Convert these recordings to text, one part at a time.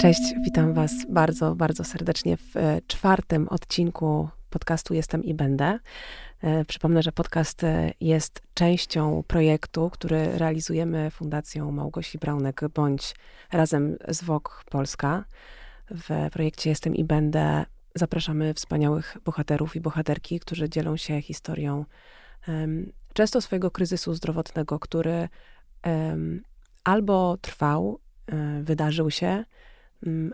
Cześć, witam Was bardzo, bardzo serdecznie w e, czwartym odcinku podcastu Jestem i Będę. E, przypomnę, że podcast e, jest częścią projektu, który realizujemy Fundacją Małgosi Braunek bądź razem z WOK Polska. W projekcie Jestem i Będę zapraszamy wspaniałych bohaterów i bohaterki, którzy dzielą się historią um, często swojego kryzysu zdrowotnego, który um, albo trwał, wydarzył się,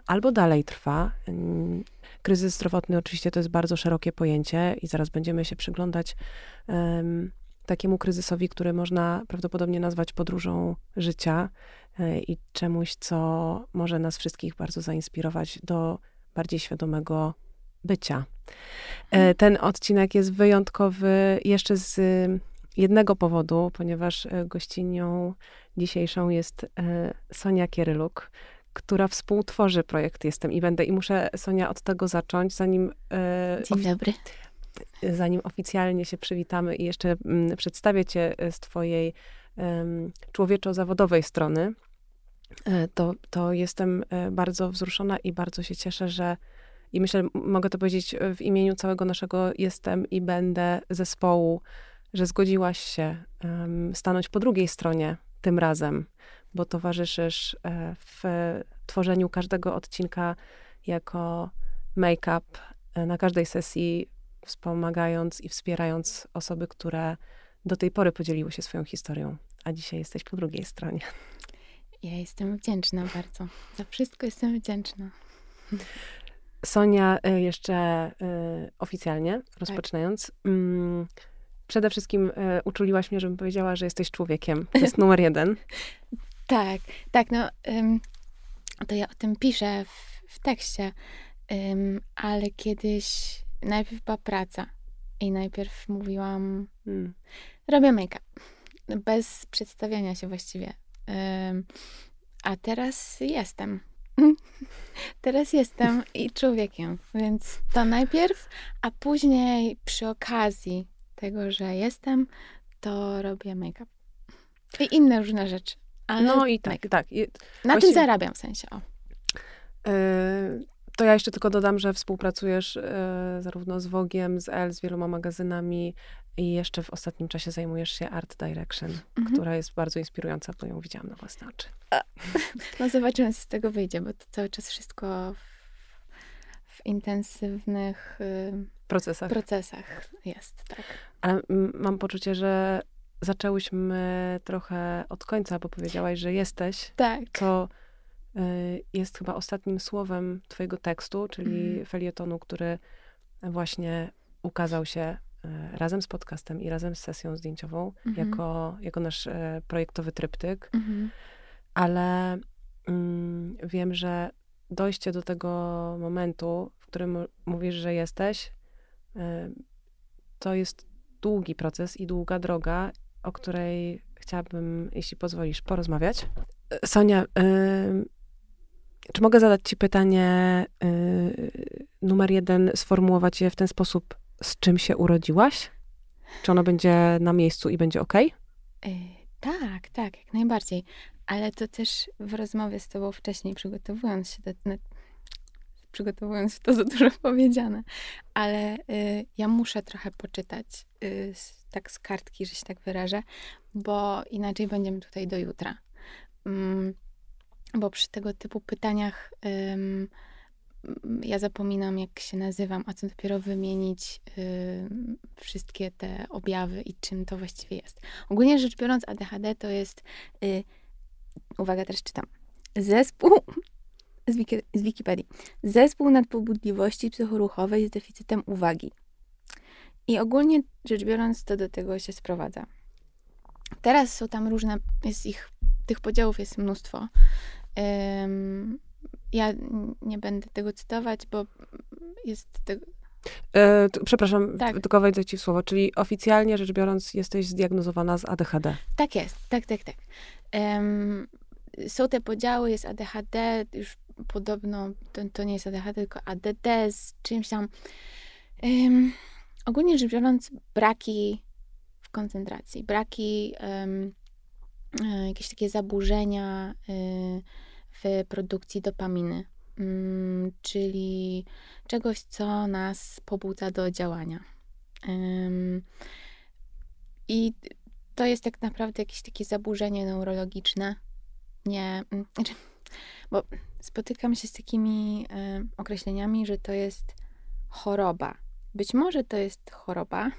albo dalej trwa. Mm, kryzys zdrowotny oczywiście to jest bardzo szerokie pojęcie i zaraz będziemy się przyglądać takiemu kryzysowi, który można prawdopodobnie nazwać podróżą życia e, i czemuś, co może nas wszystkich bardzo zainspirować do bardziej świadomego bycia. E, mhm. Ten odcinek jest wyjątkowy jeszcze z jednego powodu, ponieważ e, gościnią dzisiejszą jest Sonia Kieryluk, która współtworzy projekt Jestem i Będę. I muszę, Sonia, od tego zacząć, zanim... Dzień dobry. Zanim oficjalnie się przywitamy i jeszcze mm, przedstawię cię z twojej człowieczo-zawodowej strony, to, to jestem bardzo wzruszona i bardzo się cieszę, że i myślę, mogę to powiedzieć w imieniu całego naszego jestem i będę zespołu, że zgodziłaś się um, stanąć po drugiej stronie tym razem, bo towarzyszysz e, w tworzeniu każdego odcinka jako make-up e, na każdej sesji, wspomagając i wspierając osoby, które do tej pory podzieliły się swoją historią, a dzisiaj jesteś po drugiej stronie. Ja jestem wdzięczna bardzo. Za wszystko jestem wdzięczna. Sonia, y, jeszcze oficjalnie rozpoczynając, tak. przede wszystkim uczuliłaś mnie, żebym powiedziała, że jesteś człowiekiem. To jest numer jeden. tak, tak, no to ja o tym piszę w, w tekście, ale kiedyś najpierw była praca i najpierw mówiłam, hmm. robię make-up. Bez przedstawiania się właściwie. a teraz jestem. Teraz jestem i człowiekiem, więc to najpierw, a później przy okazji tego, że jestem, to robię make-up. I inne różne rzeczy. No i tak, tak. I Na tym zarabiam w sensie. O. Yy, to ja jeszcze tylko dodam, że współpracujesz e, zarówno z Wogiem, z L, z wieloma magazynami i jeszcze w ostatnim czasie zajmujesz się Art Direction, mhm. która jest bardzo inspirująca, bo ją widziałam na własne oczy. No zobaczymy, co z tego wyjdzie, bo to cały czas wszystko w, w intensywnych y, procesach. procesach jest, tak. Ale mam poczucie, że zaczęłyśmy trochę od końca, bo powiedziałaś, że jesteś. Tak. To Y, jest chyba ostatnim słowem twojego tekstu, czyli mm. felietonu, który właśnie ukazał się y, razem z podcastem i razem z sesją zdjęciową mm -hmm. jako, jako nasz y, projektowy tryptyk. Mm -hmm. Ale mm, wiem, że dojście do tego momentu, w którym mówisz, że jesteś, to jest długi proces i długa droga, o której chciałabym, jeśli pozwolisz, porozmawiać. Sonia, czy mogę zadać Ci pytanie yy, numer jeden, sformułować je w ten sposób, z czym się urodziłaś? Czy ono będzie na miejscu i będzie ok? Tak, tak, jak najbardziej. Ale to też w rozmowie z Tobą wcześniej, przygotowując się do. Przygotowując to za dużo powiedziane, ale y, ja muszę trochę poczytać y, tak z kartki, że się tak wyrażę, bo inaczej będziemy tutaj do jutra. Mm, bo przy tego typu pytaniach ym, ja zapominam, jak się nazywam, a co dopiero wymienić wszystkie te objawy i czym to właściwie jest. Ogólnie rzecz biorąc, ADHD to jest, y, uwaga, teraz czytam, zespół z, Wiki, z Wikipedii. Zespół nadpobudliwości psychoruchowej z deficytem uwagi. I ogólnie rzecz biorąc, to do tego się sprowadza. Teraz są tam różne, jest ich, tych podziałów jest mnóstwo. Ja nie będę tego cytować, bo jest tego. E, przepraszam, tak. tylko wejdę ci w słowo. Czyli oficjalnie rzecz biorąc, jesteś zdiagnozowana z ADHD. Tak jest, tak, tak, tak. Um, są te podziały, jest ADHD, już podobno to, to nie jest ADHD, tylko ADD z czymś tam. Um, ogólnie rzecz biorąc, braki w koncentracji, braki um, jakieś takie zaburzenia y, w produkcji dopaminy. mm, czyli czegoś, co nas pobudza do działania. I to jest tak naprawdę jakieś takie zaburzenie neurologiczne. Nie, mm, znaczy, bo spotykam się z takimi określeniami, że to jest choroba. Być może to jest choroba.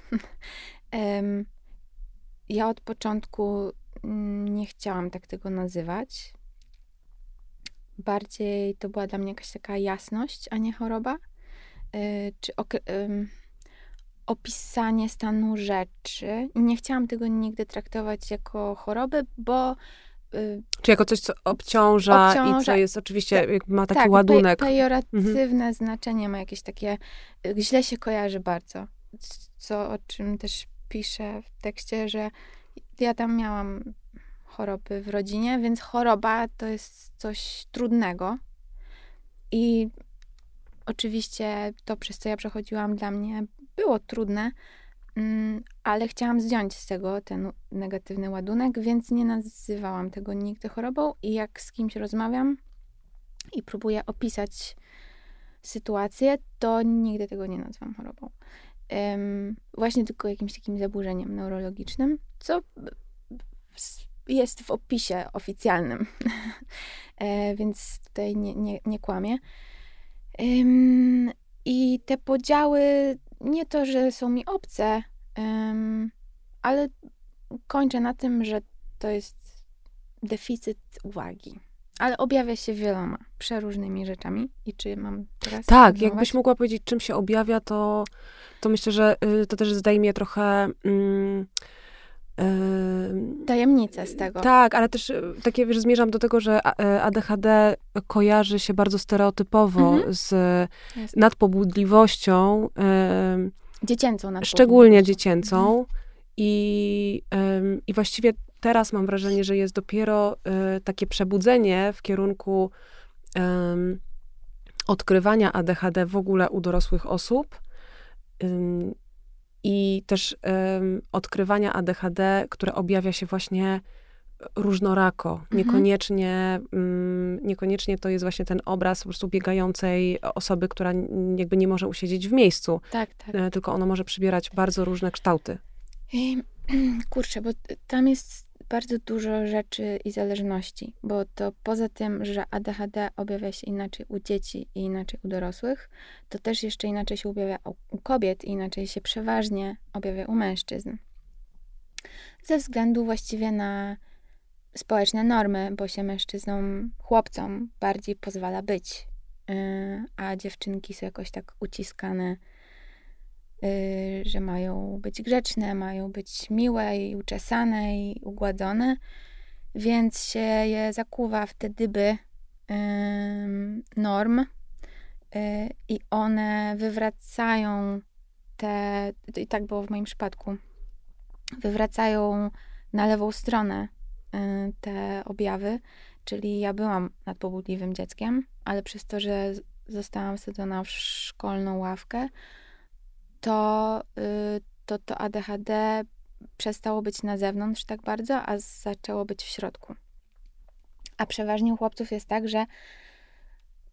ja od początku mm, nie chciałam tak tego nazywać. Bardziej to była dla mnie jakaś taka jasność, a nie choroba. E, czy opisanie stanu rzeczy. Nie chciałam tego nigdy traktować jako chorobę, bo czy jako coś, co obciąża, obciąża i co jest oczywiście, tak, ma taki tak, ładunek. pejoratywne mhm. znaczenie ma jakieś takie, y, źle się kojarzy bardzo. Co, o czym też piszę w tekście, że ja tam miałam choroby w rodzinie, więc choroba to jest coś trudnego. I oczywiście to, przez co ja przechodziłam, dla mnie było trudne, mm, ale chciałam zdjąć z tego ten negatywny ładunek, więc nie nazywałam tego nigdy chorobą. I jak z kimś rozmawiam i próbuję opisać sytuację, to nigdy tego nie nazywam chorobą. Um, właśnie tylko jakimś takim zaburzeniem neurologicznym, co jest w opisie oficjalnym, e, więc tutaj nie, nie, nie kłamię. Um, I te podziały, nie to, że są mi obce, um, ale kończę na tym, że to jest deficyt uwagi. Ale objawia się wieloma, przeróżnymi rzeczami. I czy mam teraz. Tak, jakbyś mogła powiedzieć, czym się objawia, to, to myślę, że y, to też zdejmie trochę. Mm, Tajemnicę z tego. Tak, ale też y, takie, wiesz, zmierzam do tego, że ADHD y, kojarzy się bardzo stereotypowo mhm. z Jest. nadpobudliwością. Dziecięcą nadpobudliwością. Szczególnie dziecięcą. Mhm. I, I właściwie teraz mam wrażenie, że jest dopiero y, takie przebudzenie w kierunku odkrywania ADHD w ogóle u dorosłych osób i też odkrywania ADHD, które objawia się właśnie różnorako. Mhm. Niekoniecznie, mm, niekoniecznie to jest właśnie ten obraz po prostu biegającej osoby, która jakby nie może usiedzieć w miejscu. Tak, tak. E, tylko ono może przybierać bardzo różne kształty. Kurczę, bo tam jest bardzo dużo rzeczy i zależności, bo to poza tym, że ADHD objawia się inaczej u dzieci i inaczej u dorosłych, to też jeszcze inaczej się objawia u kobiet i inaczej się przeważnie objawia u mężczyzn. Ze względu właściwie na społeczne normy, bo się mężczyznom, chłopcom bardziej pozwala być, yy, a dziewczynki są jakoś tak uciskane Y, że mają być grzeczne, mają być miłe i uczesane i ugładzone, więc się je zakuwa w te dyby norm y, i one wywracają te, i tak było w moim przypadku, wywracają na lewą stronę y, te objawy, czyli ja byłam nadpobudliwym dzieckiem, ale przez to, że zostałam wsadzona w szkolną ławkę, to, y, to to ADHD przestało być na zewnątrz tak bardzo, a zaczęło być w środku. A przeważnie u chłopców jest tak, że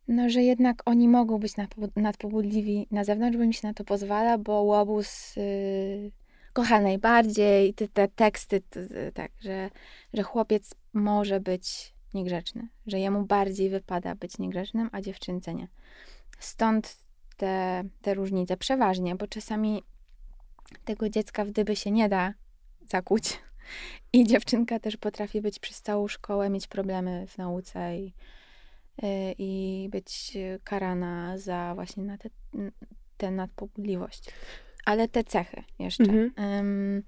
no, że jednak oni mogą być nadpobudliwi na zewnątrz, bo im się na to pozwala, bo łobuz yy, kocha najbardziej, te, te teksty, te, tak, że, że chłopiec może być niegrzeczny, że jemu bardziej wypada być niegrzecznym, a dziewczynce nie. Stąd te, te różnice, przeważnie, bo czasami tego dziecka w dyby się nie da zakuć. I dziewczynka też potrafi być przez całą szkołę, mieć problemy w nauce i, y, i być karana za właśnie na te, tę nadpobudliwość. Ale te cechy jeszcze. Mhm.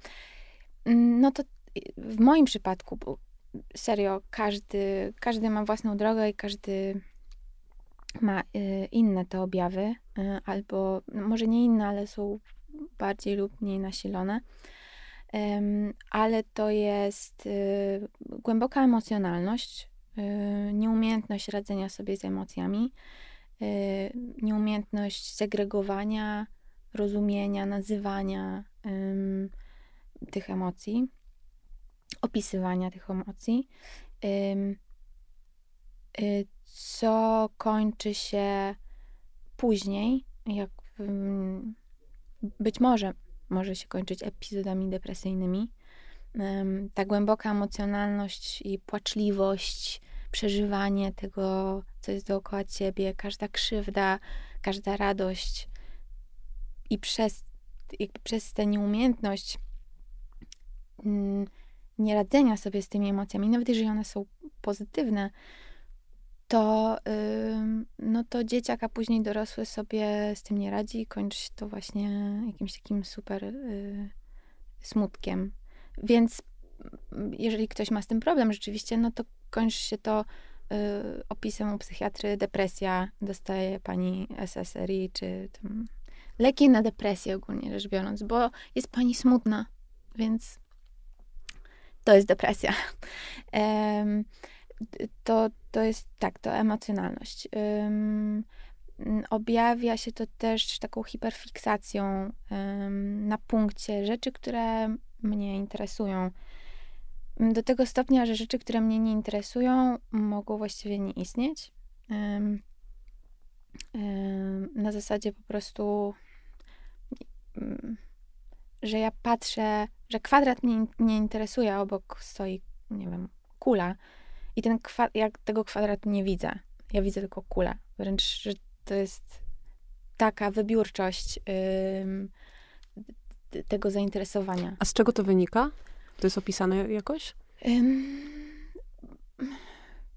No to w moim przypadku, serio, każdy, każdy ma własną drogę i każdy ma y, inne te objawy, y, albo no, może nie inne, ale są bardziej lub mniej nasilone. Ale to jest y, głęboka emocjonalność, nieumiejętność radzenia sobie z emocjami, nieumiejętność segregowania, rozumienia, nazywania tych emocji, opisywania tych emocji co kończy się później, jak mm, być może może się kończyć epizodami depresyjnymi. Ta głęboka emocjonalność i płaczliwość, przeżywanie tego, co jest dookoła ciebie, każda krzywda, każda radość i przez, jakby przez tę nieumiejętność mm, nieradzenia sobie z tymi emocjami, nawet jeżeli one są pozytywne, to, no to dzieciak, a później dorosły sobie z tym nie radzi i kończy się to właśnie jakimś takim super y, smutkiem. Więc mm, jeżeli ktoś ma z tym problem rzeczywiście, no to kończy się to y, opisem u psychiatry depresja, dostaje pani SSRI, czy tam leki na depresję ogólnie rzecz biorąc, bo jest pani smutna, więc to jest depresja. to, to jest tak, to emocjonalność. objawia się to też taką hiperfiksacją na punkcie rzeczy, które mnie interesują. Do tego stopnia, że rzeczy, które mnie nie interesują, mogą właściwie nie istnieć. na zasadzie po prostu, że ja patrzę, że kwadrat mnie nie interesuje, obok stoi, nie wiem, kula i ten kwa- jak tego kwadratu nie widzę. Ja widzę tylko kulę. Wręcz, że to jest taka wybiórczość yy, tego zainteresowania. A z czego to wynika? To jest opisane jakoś?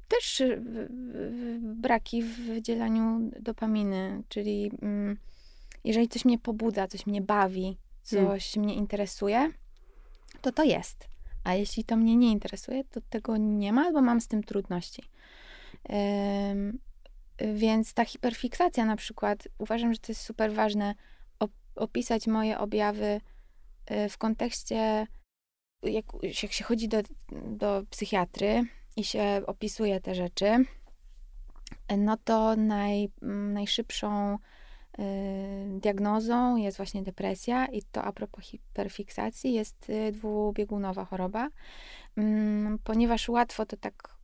też y, braki w wydzielaniu dopaminy, czyli jeżeli coś mnie pobudza, coś mnie bawi, hmm. coś hmm. mnie interesuje, to to jest. A jeśli to mnie nie interesuje, to tego nie ma albo mam z tym trudności. Więc ta hiperfiksacja na przykład, uważam, że to jest super ważne opisać moje objawy e, w kontekście, jak, jak się chodzi do, do psychiatry i się opisuje te rzeczy, no to naj, najszybszą diagnozą jest właśnie depresja i to a propos hiperfiksacji jest y, dwubiegunowa choroba, mm, ponieważ łatwo to tak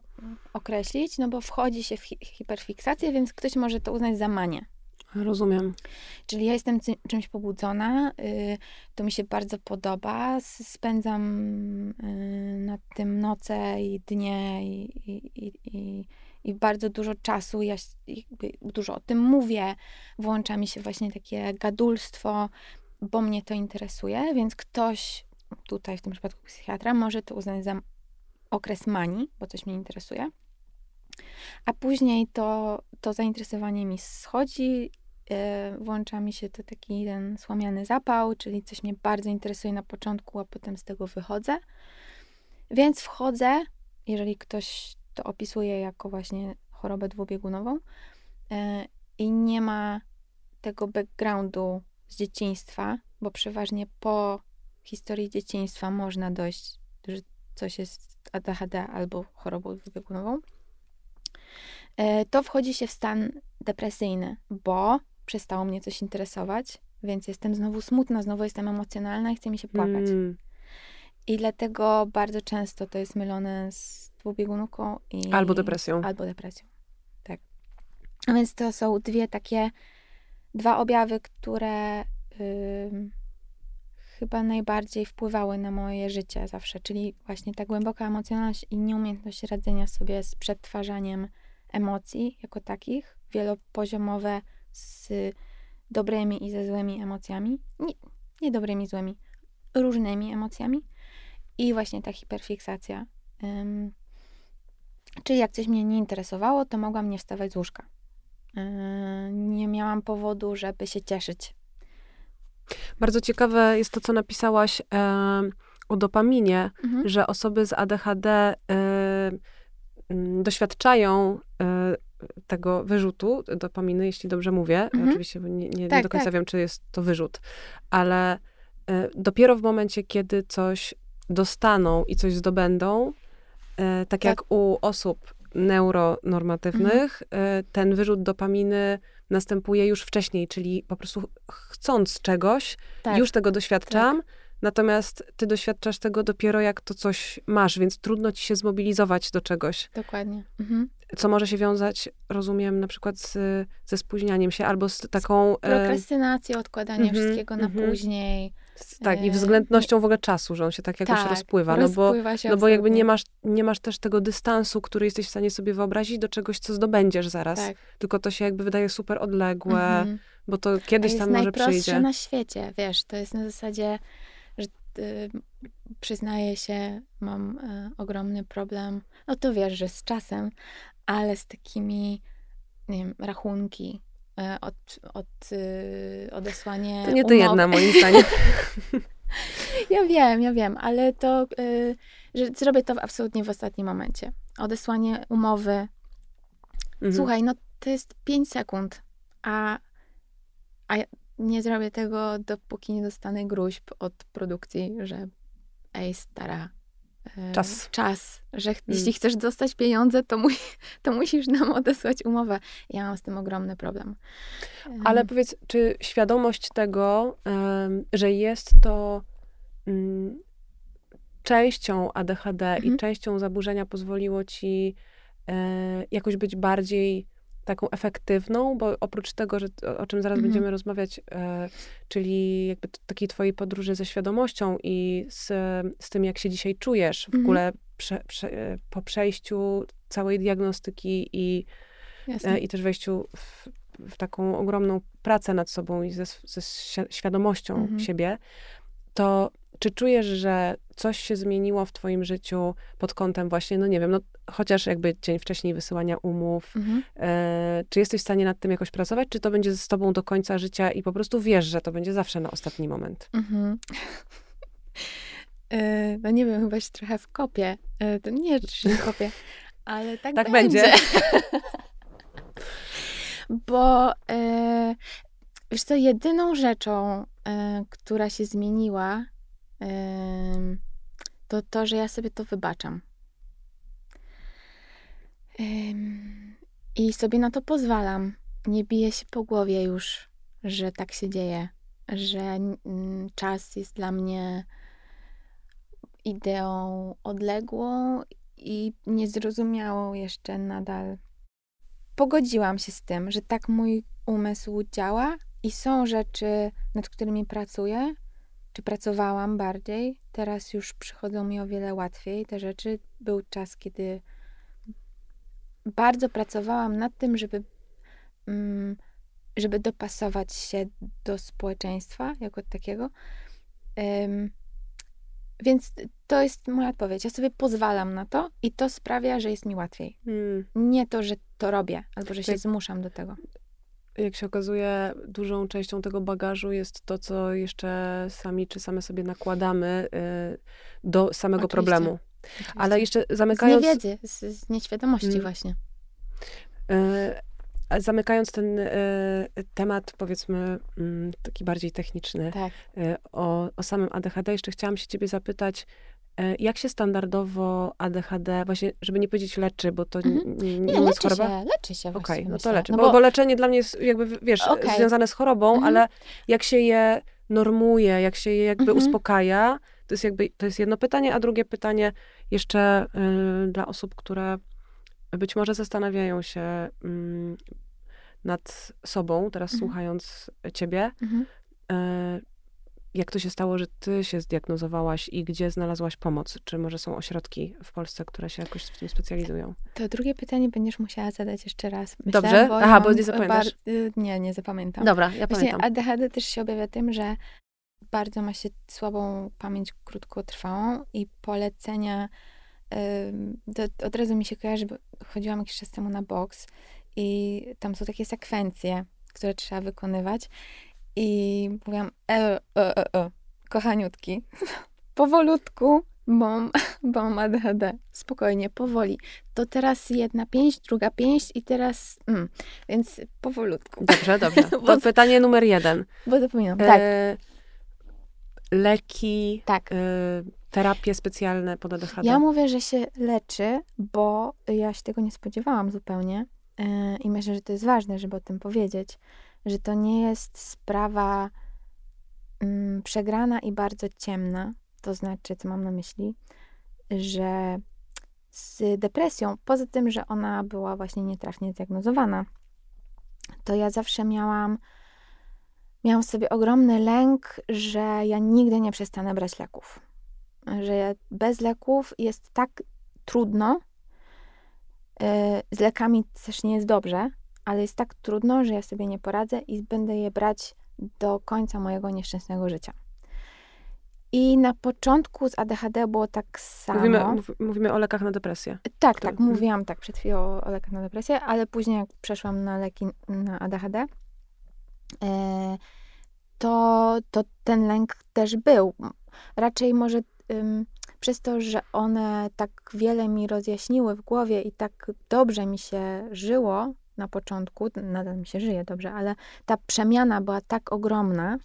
określić, no bo wchodzi się w hiperfiksację, więc ktoś może to uznać za manię. Rozumiem. Czyli ja jestem czymś pobudzona, y, to mi się bardzo podoba, spędzam nad tym noce i dnie i, i, i, i bardzo dużo czasu, ja dużo o tym mówię, włącza mi się właśnie takie gadulstwo, bo mnie to interesuje, więc ktoś tutaj w tym przypadku psychiatra może to uznać za okres manii, bo coś mnie interesuje. A później to, to zainteresowanie mi schodzi, yy, włącza mi się to taki ten słomiany zapał, czyli coś mnie bardzo interesuje na początku, a potem z tego wychodzę. Więc wchodzę, jeżeli ktoś to opisuje jako właśnie chorobę dwubiegunową e, i nie ma tego backgroundu z dzieciństwa, bo przeważnie po historii dzieciństwa można dojść, że coś jest ADHD albo chorobą dwubiegunową, e, to wchodzi się w stan depresyjny, bo przestało mnie coś interesować, więc jestem znowu smutna, znowu jestem emocjonalna i chce mi się płakać. Mm. I dlatego bardzo często to jest mylone z dwubiegunką i... Albo depresją. Albo depresją, tak. A więc to są dwie takie, dwa objawy, które yy, chyba najbardziej wpływały na moje życie zawsze, czyli właśnie ta głęboka emocjonalność i nieumiejętność radzenia sobie z przetwarzaniem emocji jako takich, wielopoziomowe z dobrymi i ze złymi emocjami, nie, nie dobrymi, złymi, różnymi emocjami i właśnie ta hiperfiksacja. Czyli jak coś mnie nie interesowało, to mogłam nie wstawać z łóżka. Yy, nie miałam powodu, żeby się cieszyć. Bardzo ciekawe jest to, co napisałaś e, o dopaminie, mhm. że osoby z ADHD e, doświadczają e, tego wyrzutu dopaminy, jeśli dobrze mówię. Mhm. Oczywiście nie, nie, tak, nie do końca tak. wiem, czy jest to wyrzut, ale e, dopiero w momencie, kiedy coś dostaną i coś zdobędą, E, tak, tak, jak u osób neuronormatywnych, mhm. ten wyrzut dopaminy następuje już wcześniej, czyli po prostu chcąc czegoś, tak. już tego doświadczam, tak. Natomiast ty doświadczasz tego dopiero jak to coś masz, więc trudno ci się zmobilizować do czegoś. Dokładnie. Mhm. Co może się wiązać, rozumiem, na przykład z, ze spóźnianiem się albo z taką... Z prokrastynacją, odkładania mhm, wszystkiego na mhm. później. Tak, i względnością w ogóle czasu, że on się tak jakoś Tak, rozpływa. No bo, no bo jakby nie masz, nie masz też tego dystansu, który jesteś w stanie sobie wyobrazić do czegoś, co zdobędziesz zaraz. Tak. Tylko to się jakby wydaje super odległe, Mhm. bo to kiedyś jest tam może przyjdzie. na świecie, wiesz, to jest na zasadzie, że y, przyznaję się, mam y, ogromny problem, no to wiesz, że z czasem, ale z takimi, nie wiem, rachunki, od, od y, odesłanie To nie ty umowy. jedna, moim zdaniem. Ja wiem, ja wiem, ale to, y, że zrobię to absolutnie w ostatnim momencie. Odesłanie umowy. Mhm. Słuchaj, no to jest 5 sekund, a, a ja nie zrobię tego, dopóki nie dostanę gruźb od produkcji, że ej, stara, Czas. czas, że Mm. jeśli chcesz dostać pieniądze, to, mu, to musisz nam odesłać umowę. Ja mam z tym ogromny problem. Ale powiedz, czy świadomość tego, że jest to mm, częścią ADHD Mhm. i częścią zaburzenia pozwoliło ci e, jakoś być bardziej taką efektywną, bo oprócz tego, że, o, czym zaraz Mhm. będziemy rozmawiać, e, czyli jakby t- takiej twojej podróży ze świadomością i z, z tym, jak się dzisiaj czujesz w Mhm. ogóle prze, prze, e, po przejściu całej diagnostyki i. E, i też wejściu w, w taką ogromną pracę nad sobą i ze, ze świ- świadomością Mhm. siebie, to czy czujesz, że coś się zmieniło w twoim życiu pod kątem właśnie, no nie wiem, no chociaż jakby dzień wcześniej wysyłania umów, Mhm. e, czy jesteś w stanie nad tym jakoś pracować, czy to będzie z tobą do końca życia i po prostu wiesz, że to będzie zawsze na ostatni moment? Mhm. E, No nie wiem, chyba się trochę wkopię. To nie, czy się wkopię, ale tak, Tak będzie. Bo e, wiesz co, jedyną rzeczą, która się zmieniła, to to, że ja sobie to wybaczam. I sobie na to pozwalam. Nie biję się po głowie już, że tak się dzieje, że czas jest dla mnie ideą odległą i niezrozumiałą jeszcze nadal. Pogodziłam się z tym, że tak mój umysł działa i są rzeczy, nad którymi pracuję, czy pracowałam bardziej. Teraz już przychodzą mi o wiele łatwiej te rzeczy. Był czas, kiedy bardzo pracowałam nad tym, żeby, mm, żeby dopasować się do społeczeństwa jako takiego. Więc to jest moja odpowiedź. Ja sobie pozwalam na to i to sprawia, że jest mi łatwiej. Hmm. Nie to, że to robię, albo że się Tak. zmuszam do tego. Jak się okazuje, dużą częścią tego bagażu jest to, co jeszcze sami czy same sobie nakładamy y, do samego Oczywiście. problemu. Ale Oczywiście. jeszcze z zamykając, niewiedzy, z, z nieświadomości Mm. właśnie. y, zamykając ten y, temat, powiedzmy, mm, taki bardziej techniczny, Tak. o, o samym ADHD, jeszcze chciałam się ciebie zapytać, jak się standardowo ADHD, właśnie, żeby nie powiedzieć leczy, bo to Mhm. nie, Nie, jest leczy choroba? się, leczy się Okej, właściwie, no to leczy. No bo, bo leczenie dla mnie jest jakby, wiesz, Okej. związane z chorobą, Mhm. ale jak się je normuje, jak się je jakby Mhm. uspokaja, to jest jakby, to jest jedno pytanie, a drugie pytanie jeszcze y, dla osób, które być może zastanawiają się mm, nad sobą, teraz Mhm. słuchając ciebie, y, jak to się stało, że ty się zdiagnozowałaś i gdzie znalazłaś pomoc? Czy może są ośrodki w Polsce, które się jakoś w tym specjalizują? To drugie pytanie będziesz musiała zadać jeszcze raz. Myślę, Dobrze? Bo Aha, bo nie zapamiętasz. y, nie, nie zapamiętam. Dobra, ja Właśnie pamiętam. ADHD też się objawia tym, że bardzo ma się słabą pamięć krótkotrwałą i polecenia. To od razu mi się kojarzy, bo chodziłam jakiś czas temu na boks i tam są takie sekwencje, które trzeba wykonywać. I mówiłam, e, e, e, e, kochaniutki, powolutku, bo mam, bo mam ADHD. Spokojnie, powoli. To teraz jedna pięść, druga pięść i teraz, mm, więc powolutku. Dobrze, dobrze. Bo To z- pytanie numer jeden. Bo zapominam. Tak, E, leki, tak. e, terapie specjalne pod ADHD. Ja mówię, że się leczy, bo ja się tego nie spodziewałam zupełnie. Yy, I myślę, że to jest ważne, żeby o tym powiedzieć, że to nie jest sprawa mm, przegrana i bardzo ciemna. To znaczy, co mam na myśli, że z depresją, poza tym, że ona była właśnie nietrafnie zdiagnozowana, to ja zawsze miałam, miałam sobie ogromny lęk, że ja nigdy nie przestanę brać leków. Że bez leków jest tak trudno. E, z lekami też nie jest dobrze, ale jest tak trudno, że ja sobie nie poradzę i będę je brać do końca mojego nieszczęsnego życia. I na początku z ADHD było tak samo. Mówimy, mówimy o lekach na depresję. Tak, tak, mówiłam tak przed chwilą o, o lekach na depresję, ale później jak przeszłam na leki na ADHD, e, to, to ten lęk też był. Raczej może ym, przez to, że one tak wiele mi rozjaśniły w głowie i tak dobrze mi się żyło na początku, nadal mi się żyje dobrze, ale ta przemiana była tak ogromna,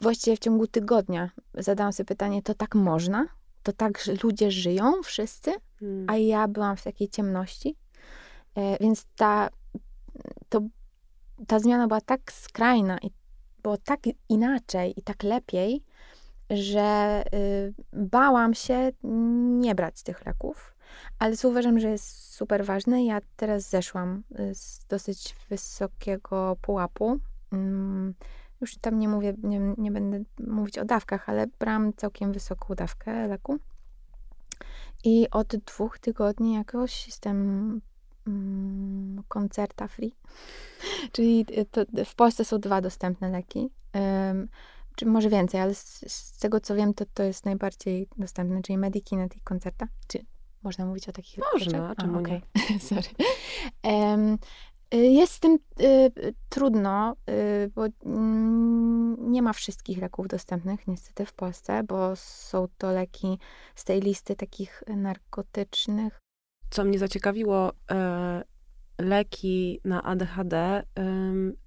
właściwie w ciągu tygodnia zadałam sobie pytanie, to tak można? To tak ludzie żyją wszyscy? Hmm. A ja byłam w takiej ciemności. E, więc ta, to, ta zmiana była tak skrajna i było tak inaczej i tak lepiej, że y, bałam się nie brać tych leków, ale co uważam, że jest super ważne. Ja teraz zeszłam y, z dosyć wysokiego pułapu. Mm, już tam nie mówię, nie, nie będę mówić o dawkach, ale brałam całkiem wysoką dawkę leku. I od dwóch tygodni jakoś jestem mm, koncerta free. Czyli to, w Polsce są dwa dostępne leki. Czy może więcej, ale z, z, tego co wiem, to to jest najbardziej dostępne, czyli Medikinet i Koncerta. Czy można mówić o takich Można, czemu a, okay. nie? Sorry. Um, Y, jest z tym y, trudno, y, bo mm, nie ma wszystkich leków dostępnych niestety w Polsce, bo są to leki z tej listy takich narkotycznych. Co mnie zaciekawiło, e, leki na ADHD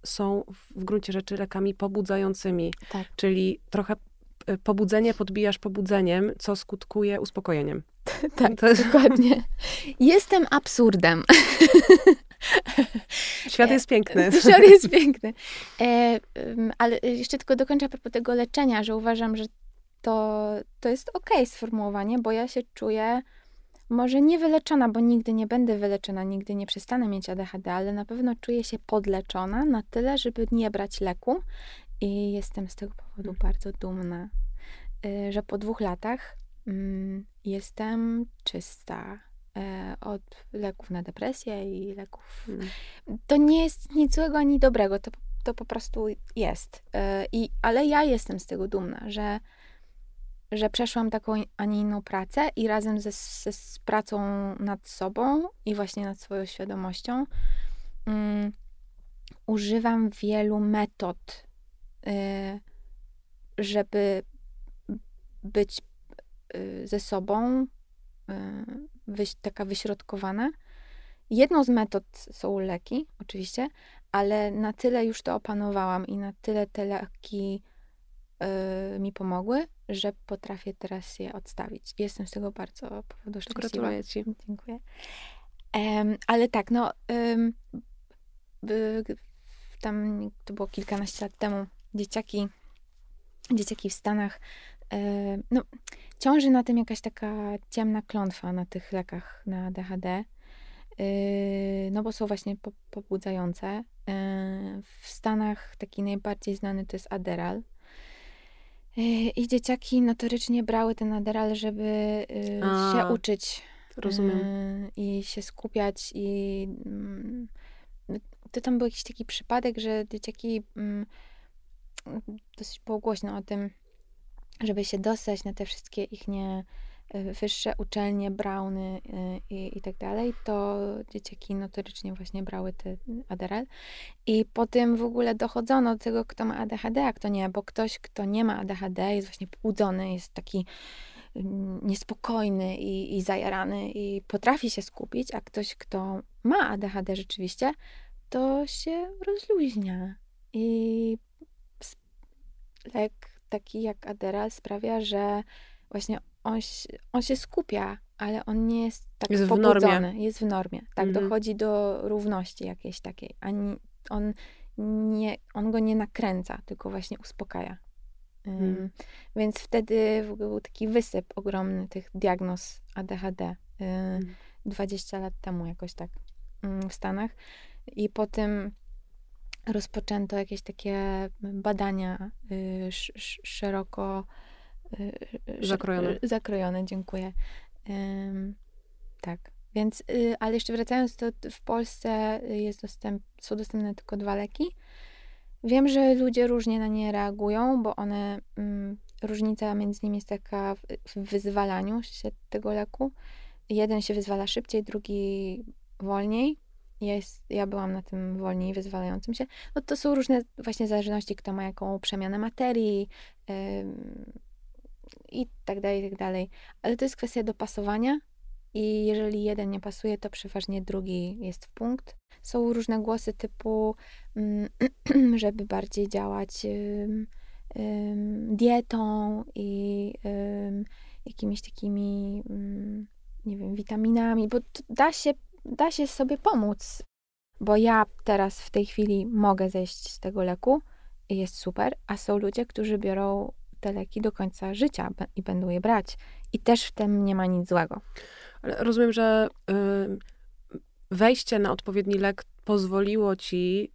są w gruncie rzeczy lekami pobudzającymi, tak. czyli trochę e, pobudzenie podbijasz pobudzeniem, co skutkuje uspokojeniem. tak, to dokładnie. Jestem absurdem. Świat jest piękny. Świat jest piękny. E, ale jeszcze tylko dokończę a propos tego leczenia, że uważam, że to, to jest okej okay sformułowanie, bo ja się czuję może nie wyleczona, bo nigdy nie będę wyleczona, nigdy nie przestanę mieć ADHD, ale na pewno czuję się podleczona na tyle, żeby nie brać leku i jestem z tego powodu hmm. bardzo dumna, że po dwóch latach jestem czysta E, od leków na depresję i leków. Hmm. To nie jest nic złego ani dobrego, to, to po prostu jest. E, I, ale ja jestem z tego dumna, że, że przeszłam taką, a nie inną pracę i razem ze, ze z pracą nad sobą i właśnie nad swoją świadomością um, używam wielu metod, y, żeby być ze sobą, y, wyś, taka wyśrodkowana. Jedną z metod są leki, oczywiście, ale na tyle już to opanowałam i na tyle te leki yy, mi pomogły, że potrafię teraz je odstawić. Jestem z tego bardzo powodu szczęśliwa. Gratuluję Ci. Dziękuję. Um, ale tak, no um, tam to było kilkanaście lat temu, dzieciaki, dzieciaki w Stanach no, ciąży na tym jakaś taka ciemna klątwa na tych lekach na DHD. Yy, no bo są właśnie pobudzające. Yy, w Stanach taki najbardziej znany to jest Aderal. Yy, I dzieciaki notorycznie brały ten Aderal, żeby A, się uczyć. Rozumiem. I się skupiać i mm, to tam był jakiś taki przypadek, że dzieciaki mm, dosyć było głośno o tym, żeby się dostać na te wszystkie ich nie e, wyższe uczelnie, browny e, i, i tak dalej, to dzieciaki notorycznie właśnie brały te Adderall. I po tym w ogóle dochodzono do tego, kto ma ADHD, a kto nie, bo ktoś, kto nie ma ADHD, jest właśnie pobudzony, jest taki mm, niespokojny i, i zajarany i potrafi się skupić, a ktoś, kto ma ADHD rzeczywiście, to się rozluźnia i lek taki jak Adderall sprawia, że właśnie on, on się skupia, ale on nie jest tak jest pobudzony. W normie. Jest w normie. Tak, mhm. dochodzi do równości jakiejś takiej. Ani on nie, on go nie nakręca, tylko właśnie uspokaja. Ym, Mm. Więc wtedy w ogóle był taki wysyp ogromny tych diagnoz ADHD. y, Mm. 20 lat temu jakoś tak w Stanach. I potem rozpoczęto jakieś takie badania y, sz, sz, szeroko y, Zakrojone. y, zakrojone, dziękuję. Ym, tak. Więc, y, ale jeszcze wracając, to w Polsce jest dostęp, są dostępne tylko dwa leki. Wiem, że ludzie różnie na nie reagują, bo one, mm, różnica między nimi jest taka w, w wyzwalaniu się tego leku. Jeden się wyzwala szybciej, drugi wolniej. Ja, jest, ja byłam na tym wolniej wyzwalającym się. No to są różne właśnie zależności, kto ma jaką przemianę materii ym, i tak dalej, i tak dalej. Ale to jest kwestia dopasowania i jeżeli jeden nie pasuje, to przeważnie drugi jest w punkt. Są różne głosy typu, mm, żeby bardziej działać ym, dietą i jakimiś takimi, ym, nie wiem, witaminami, bo da się, da się sobie pomóc. Bo ja teraz w tej chwili mogę zejść z tego leku i jest super, a są ludzie, którzy biorą te leki do końca życia i będą je brać. I też w tym nie ma nic złego. Ale rozumiem, że wejście na odpowiedni lek pozwoliło ci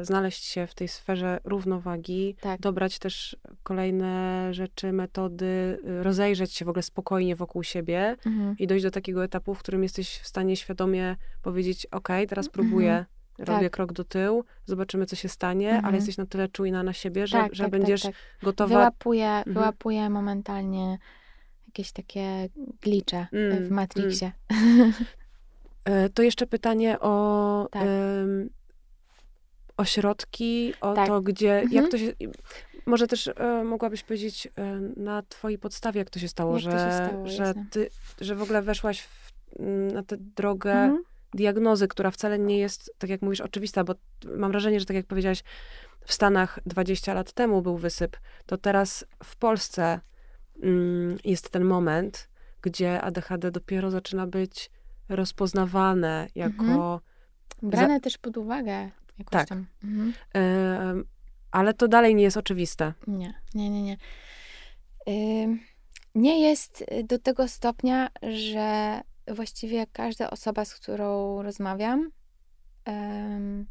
y, znaleźć się w tej sferze równowagi, Tak. dobrać też kolejne rzeczy, metody, y, rozejrzeć się w ogóle spokojnie wokół siebie Mhm. i dojść do takiego etapu, w którym jesteś w stanie świadomie powiedzieć, ok, teraz próbuję, robię Tak. krok do tyłu, zobaczymy, co się stanie, Mhm. ale jesteś na tyle czujna na siebie, że, Tak, że tak, będziesz tak, tak. gotowa... Wyłapuję, Mhm. wyłapuję momentalnie jakieś takie glicze Mm, w Matrixie. E, To jeszcze pytanie o Tak. Ośrodki, o Tak. to, gdzie, Mhm. jak to się, może też e, mogłabyś powiedzieć e, na twojej podstawie, jak to się stało, Jak że, się stało, że jasne. ty, że w ogóle weszłaś w, m, na tę drogę Mhm. diagnozy, która wcale nie jest, tak jak mówisz, oczywista, bo mam wrażenie, że tak jak powiedziałaś, w Stanach 20 lat temu był wysyp, to teraz w Polsce mm, jest ten moment, gdzie ADHD dopiero zaczyna być rozpoznawane jako, Mhm. Brane też pod uwagę jakoś Tak. tam. Mhm. em, ale to dalej nie jest oczywiste. Nie, nie, nie, nie. Ym, nie jest y, do tego stopnia, że właściwie każda osoba, z którą rozmawiam, em,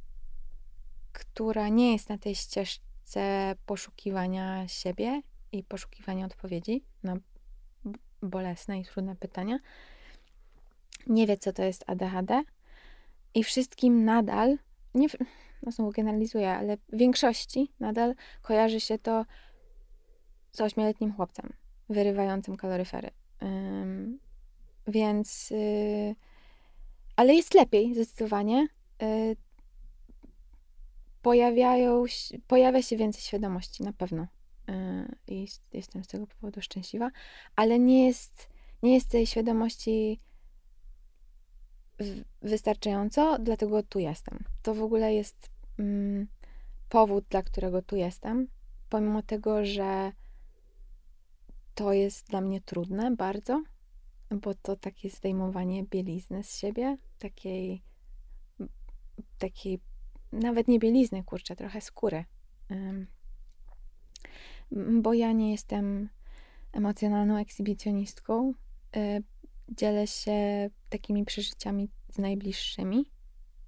która nie jest na tej ścieżce poszukiwania siebie i poszukiwania odpowiedzi na bolesne i trudne pytania, nie wie, co to jest ADHD i wszystkim nadal, nie, no znowu generalizuję, ale w większości nadal kojarzy się to z ośmioletnim chłopcem wyrywającym kaloryfery. Ym, więc, y, ale jest lepiej zdecydowanie. Y, pojawiają, pojawia się więcej świadomości, na pewno. Y, s- jestem z tego powodu szczęśliwa, ale nie jest, nie jest tej świadomości wystarczająco, dlatego tu jestem. To w ogóle jest mm, powód, dla którego tu jestem, pomimo tego, że to jest dla mnie trudne bardzo, bo to takie zdejmowanie bielizny z siebie, takiej, takiej nawet nie bielizny, kurczę, trochę skóry. Bo ja nie jestem emocjonalną ekshibicjonistką. Dzielę się takimi przeżyciami z najbliższymi.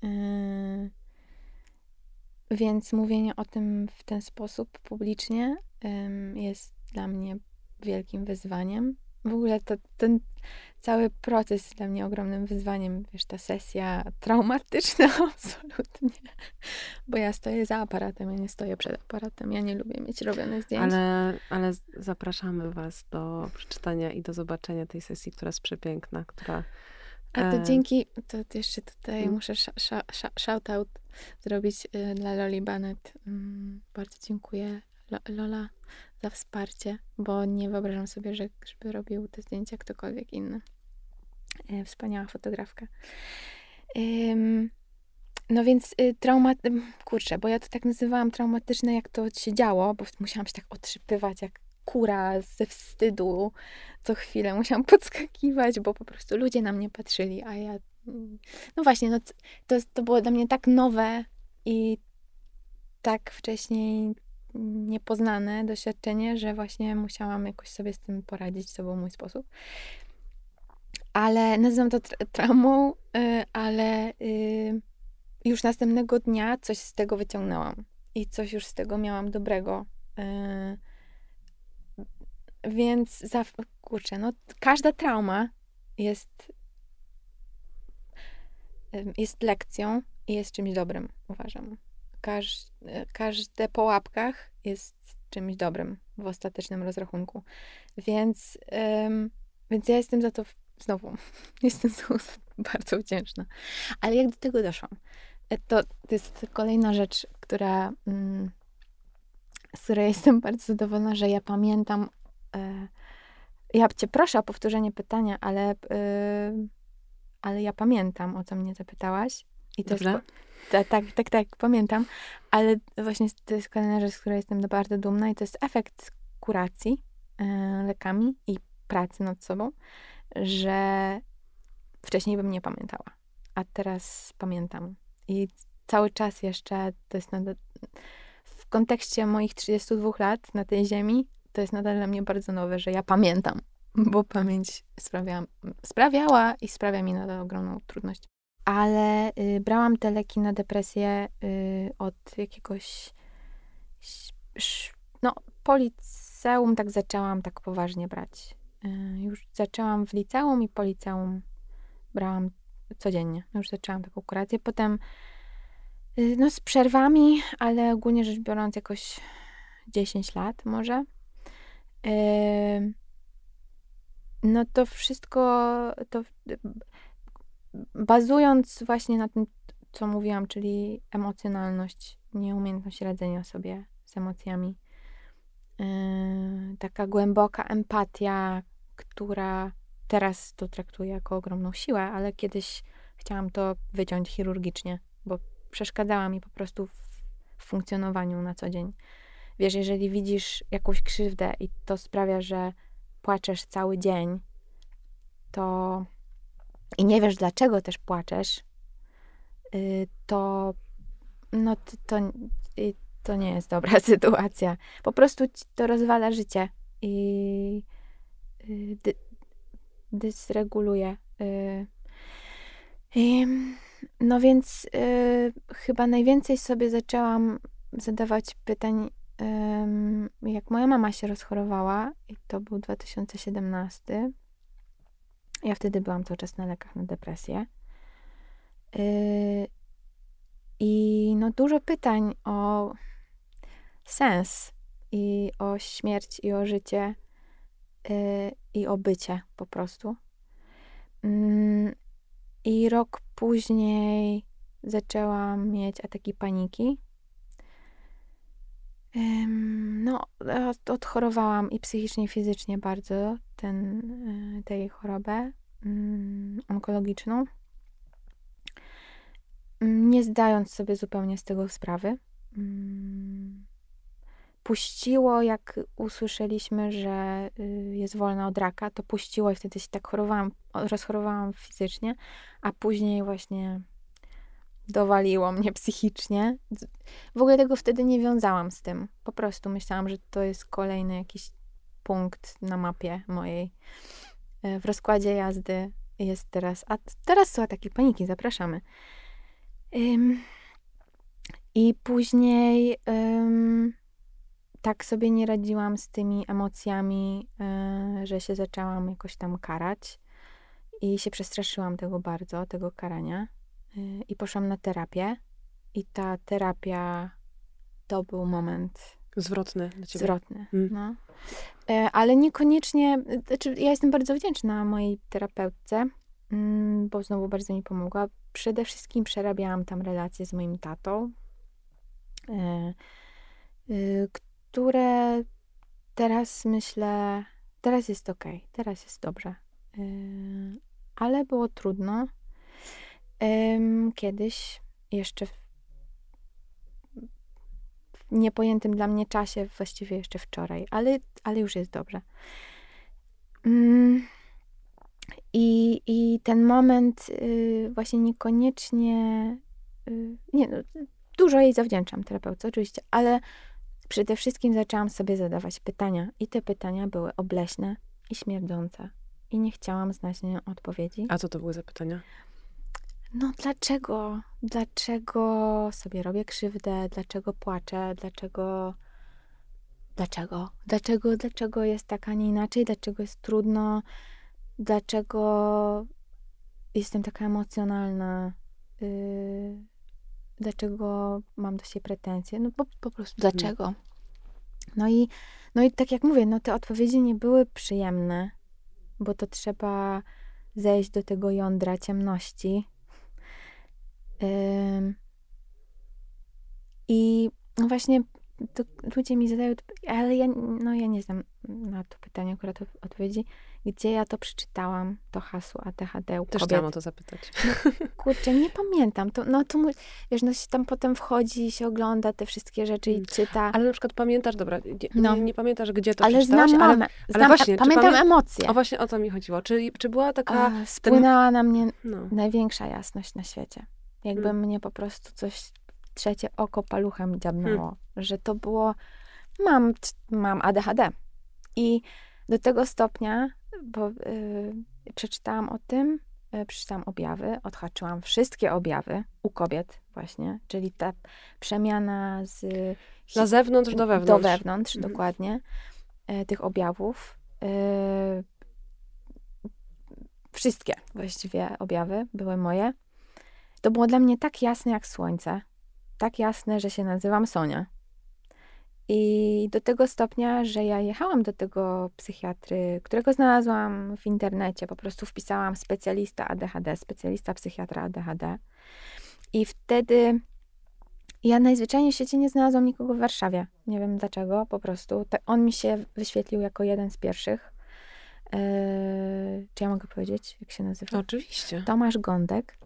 Y, Więc mówienie o tym w ten sposób publicznie jest dla mnie wielkim wyzwaniem. W ogóle to, ten cały proces jest dla mnie ogromnym wyzwaniem. Wiesz, ta sesja traumatyczna absolutnie. Bo ja stoję za aparatem, ja nie stoję przed aparatem. Ja nie lubię mieć robionych zdjęć. Ale, ale zapraszamy was do przeczytania i do zobaczenia tej sesji, która jest przepiękna, która... A to e, dzięki, to jeszcze tutaj Mm. muszę sh- sh- sh- shout-out zrobić y, dla Loli Bennett. Mm, bardzo dziękuję Lola za wsparcie, bo nie wyobrażam sobie, że, żeby robił te zdjęcia ktokolwiek inny. E, Wspaniała fotografka. No więc y, trauma, kurczę, bo ja to tak nazywałam traumatyczne, jak to się działo, bo musiałam się tak otrzypywać jak kura ze wstydu co chwilę. Musiałam podskakiwać, bo po prostu ludzie na mnie patrzyli, a ja... mm, No właśnie, no, to, to było dla mnie tak nowe i tak wcześniej niepoznane doświadczenie, że właśnie musiałam jakoś sobie z tym poradzić, to był mój sposób. Ale nazywam to tra traumą, yy, ale yy, już następnego dnia coś z tego wyciągnęłam i coś już z tego miałam dobrego. Yy, więc za, kurczę, no każda trauma jest jest lekcją i jest czymś dobrym, uważam. Każ, każde po łapkach jest czymś dobrym w ostatecznym rozrachunku. Więc, um, więc ja jestem za to znowu, jestem bardzo wdzięczna. Ale jak do tego doszłam? E, to, to jest kolejna rzecz, która, mm, z której jestem bardzo zadowolona, że ja pamiętam. E, ja cię proszę o powtórzenie pytania, ale, e, ale ja pamiętam, o co mnie zapytałaś. I to Dobrze. jest, tak, tak, tak, tak, pamiętam. Ale właśnie to jest kolejna rzecz, z której jestem bardzo dumna i to jest efekt kuracji e, lekami i pracy nad sobą, że wcześniej bym nie pamiętała, a teraz pamiętam. I cały czas jeszcze to jest nadal, w kontekście moich 32 lat na tej ziemi, to jest nadal dla mnie bardzo nowe, że ja pamiętam, bo pamięć sprawiała, sprawiała i sprawia mi nadal ogromną trudność ale y, brałam te leki na depresję y, od jakiegoś no, po liceum tak zaczęłam tak poważnie brać. Y, już zaczęłam w liceum i po liceum brałam codziennie. Już zaczęłam taką kurację. Potem y, no z przerwami, ale ogólnie rzecz biorąc jakoś 10 lat może. Y, no to wszystko to bazując właśnie na tym, co mówiłam, czyli emocjonalność, nieumiejętność radzenia sobie z emocjami, yy, taka głęboka empatia, która teraz to traktuję jako ogromną siłę, ale kiedyś chciałam to wyciąć chirurgicznie, bo przeszkadzała mi po prostu w funkcjonowaniu na co dzień. Wiesz, jeżeli widzisz jakąś krzywdę i to sprawia, że płaczesz cały dzień, to i nie wiesz, dlaczego też płaczesz, y, to no to, y, to nie jest dobra sytuacja. Po prostu to rozwala życie i y, dy, dysreguluje. No więc chyba najwięcej sobie zaczęłam zadawać pytań, jak moja mama się rozchorowała, i to był 2017 ja wtedy byłam cały czas na lekach na depresję. Yy, I no dużo pytań o sens i o śmierć i o życie yy, i o bycie po prostu. Yy, I rok później zaczęłam mieć ataki paniki. No, odchorowałam i psychicznie, i fizycznie bardzo ten, y, tej chorobę mm, onkologiczną, mm, nie zdając sobie zupełnie z tego sprawy. Mm, puściło, jak usłyszeliśmy, że y, jest wolna od raka, to puściło i wtedy się tak chorowałam, rozchorowałam fizycznie, a później właśnie dowaliło mnie psychicznie. W ogóle tego wtedy nie wiązałam z tym. Po prostu myślałam, że to jest kolejny jakiś punkt na mapie mojej. E, w rozkładzie jazdy jest teraz, a teraz są ataki paniki, zapraszamy. Um, I później um, tak sobie nie radziłam z tymi emocjami, um, że się zaczęłam jakoś tam karać i się przestraszyłam tego bardzo, tego karania. I poszłam na terapię. I ta terapia to był moment Zwrotny dla ciebie. Zwrotny, hmm. no. E, ale niekoniecznie, znaczy ja jestem bardzo wdzięczna mojej terapeutce, mm, bo znowu bardzo mi pomogła. Przede wszystkim przerabiałam tam relacje z moim tatą, e, y, które teraz myślę, teraz jest ok, teraz jest dobrze. E, ale było trudno. Kiedyś, jeszcze niepojętym dla mnie czasie, właściwie jeszcze wczoraj, ale, ale już jest dobrze. Mm. I, I ten moment y, właśnie niekoniecznie, y, nie no, dużo jej zawdzięczam terapeucie, oczywiście, ale przede wszystkim zaczęłam sobie zadawać pytania i te pytania były obleśne i śmierdzące. I nie chciałam znać na nie odpowiedzi. A co to były za pytania? No dlaczego? Dlaczego sobie robię krzywdę? Dlaczego płaczę? Dlaczego dlaczego? Dlaczego, dlaczego jest tak, a nie inaczej? Dlaczego jest trudno? Dlaczego jestem taka emocjonalna? Yy, dlaczego mam do siebie pretensje? No po, po prostu dlaczego? No i, no i tak jak mówię, no te odpowiedzi nie były przyjemne, bo to trzeba zejść do tego jądra ciemności. I no właśnie ludzie mi zadają, ale ja, no ja nie znam na to pytanie akurat odpowiedzi, gdzie ja to przeczytałam, to hasło ADHD u Też kobiet. chciałam o to zapytać. No, kurczę, nie pamiętam. To, no to, wiesz, no się tam potem wchodzi, się ogląda te wszystkie rzeczy i Mm. czyta. Ale na przykład pamiętasz, dobra, nie, No. nie, nie pamiętasz, gdzie to Ale przeczytałaś, znam ale, Znam, właśnie, czy pamiętam pamię- emocje. o właśnie o to mi chodziło. Czy, czy była taka, A, spłynęła na mnie no, największa jasność na świecie. Jakby Hmm. mnie po prostu coś, trzecie oko paluchem dziabnęło. Hmm. Że to było, mam, mam ADHD. I do tego stopnia, bo y, przeczytałam o tym, y, przeczytałam objawy, odhaczyłam wszystkie objawy u kobiet właśnie, czyli ta przemiana z na zewnątrz do wewnątrz. do wewnątrz, Mhm. dokładnie, e, tych objawów. E, wszystkie właściwie objawy były moje. To było dla mnie tak jasne jak słońce. Tak jasne, że się nazywam Sonia. I do tego stopnia, że ja jechałam do tego psychiatry, którego znalazłam w internecie. Po prostu wpisałam specjalista ADHD, specjalista psychiatra ADHD. I wtedy ja najzwyczajniej w świecie nie znalazłam nikogo w Warszawie. Nie wiem dlaczego, po prostu. On mi się wyświetlił jako jeden z pierwszych. Eee, czy ja mogę powiedzieć, jak się nazywa? Oczywiście. Tomasz Gądek.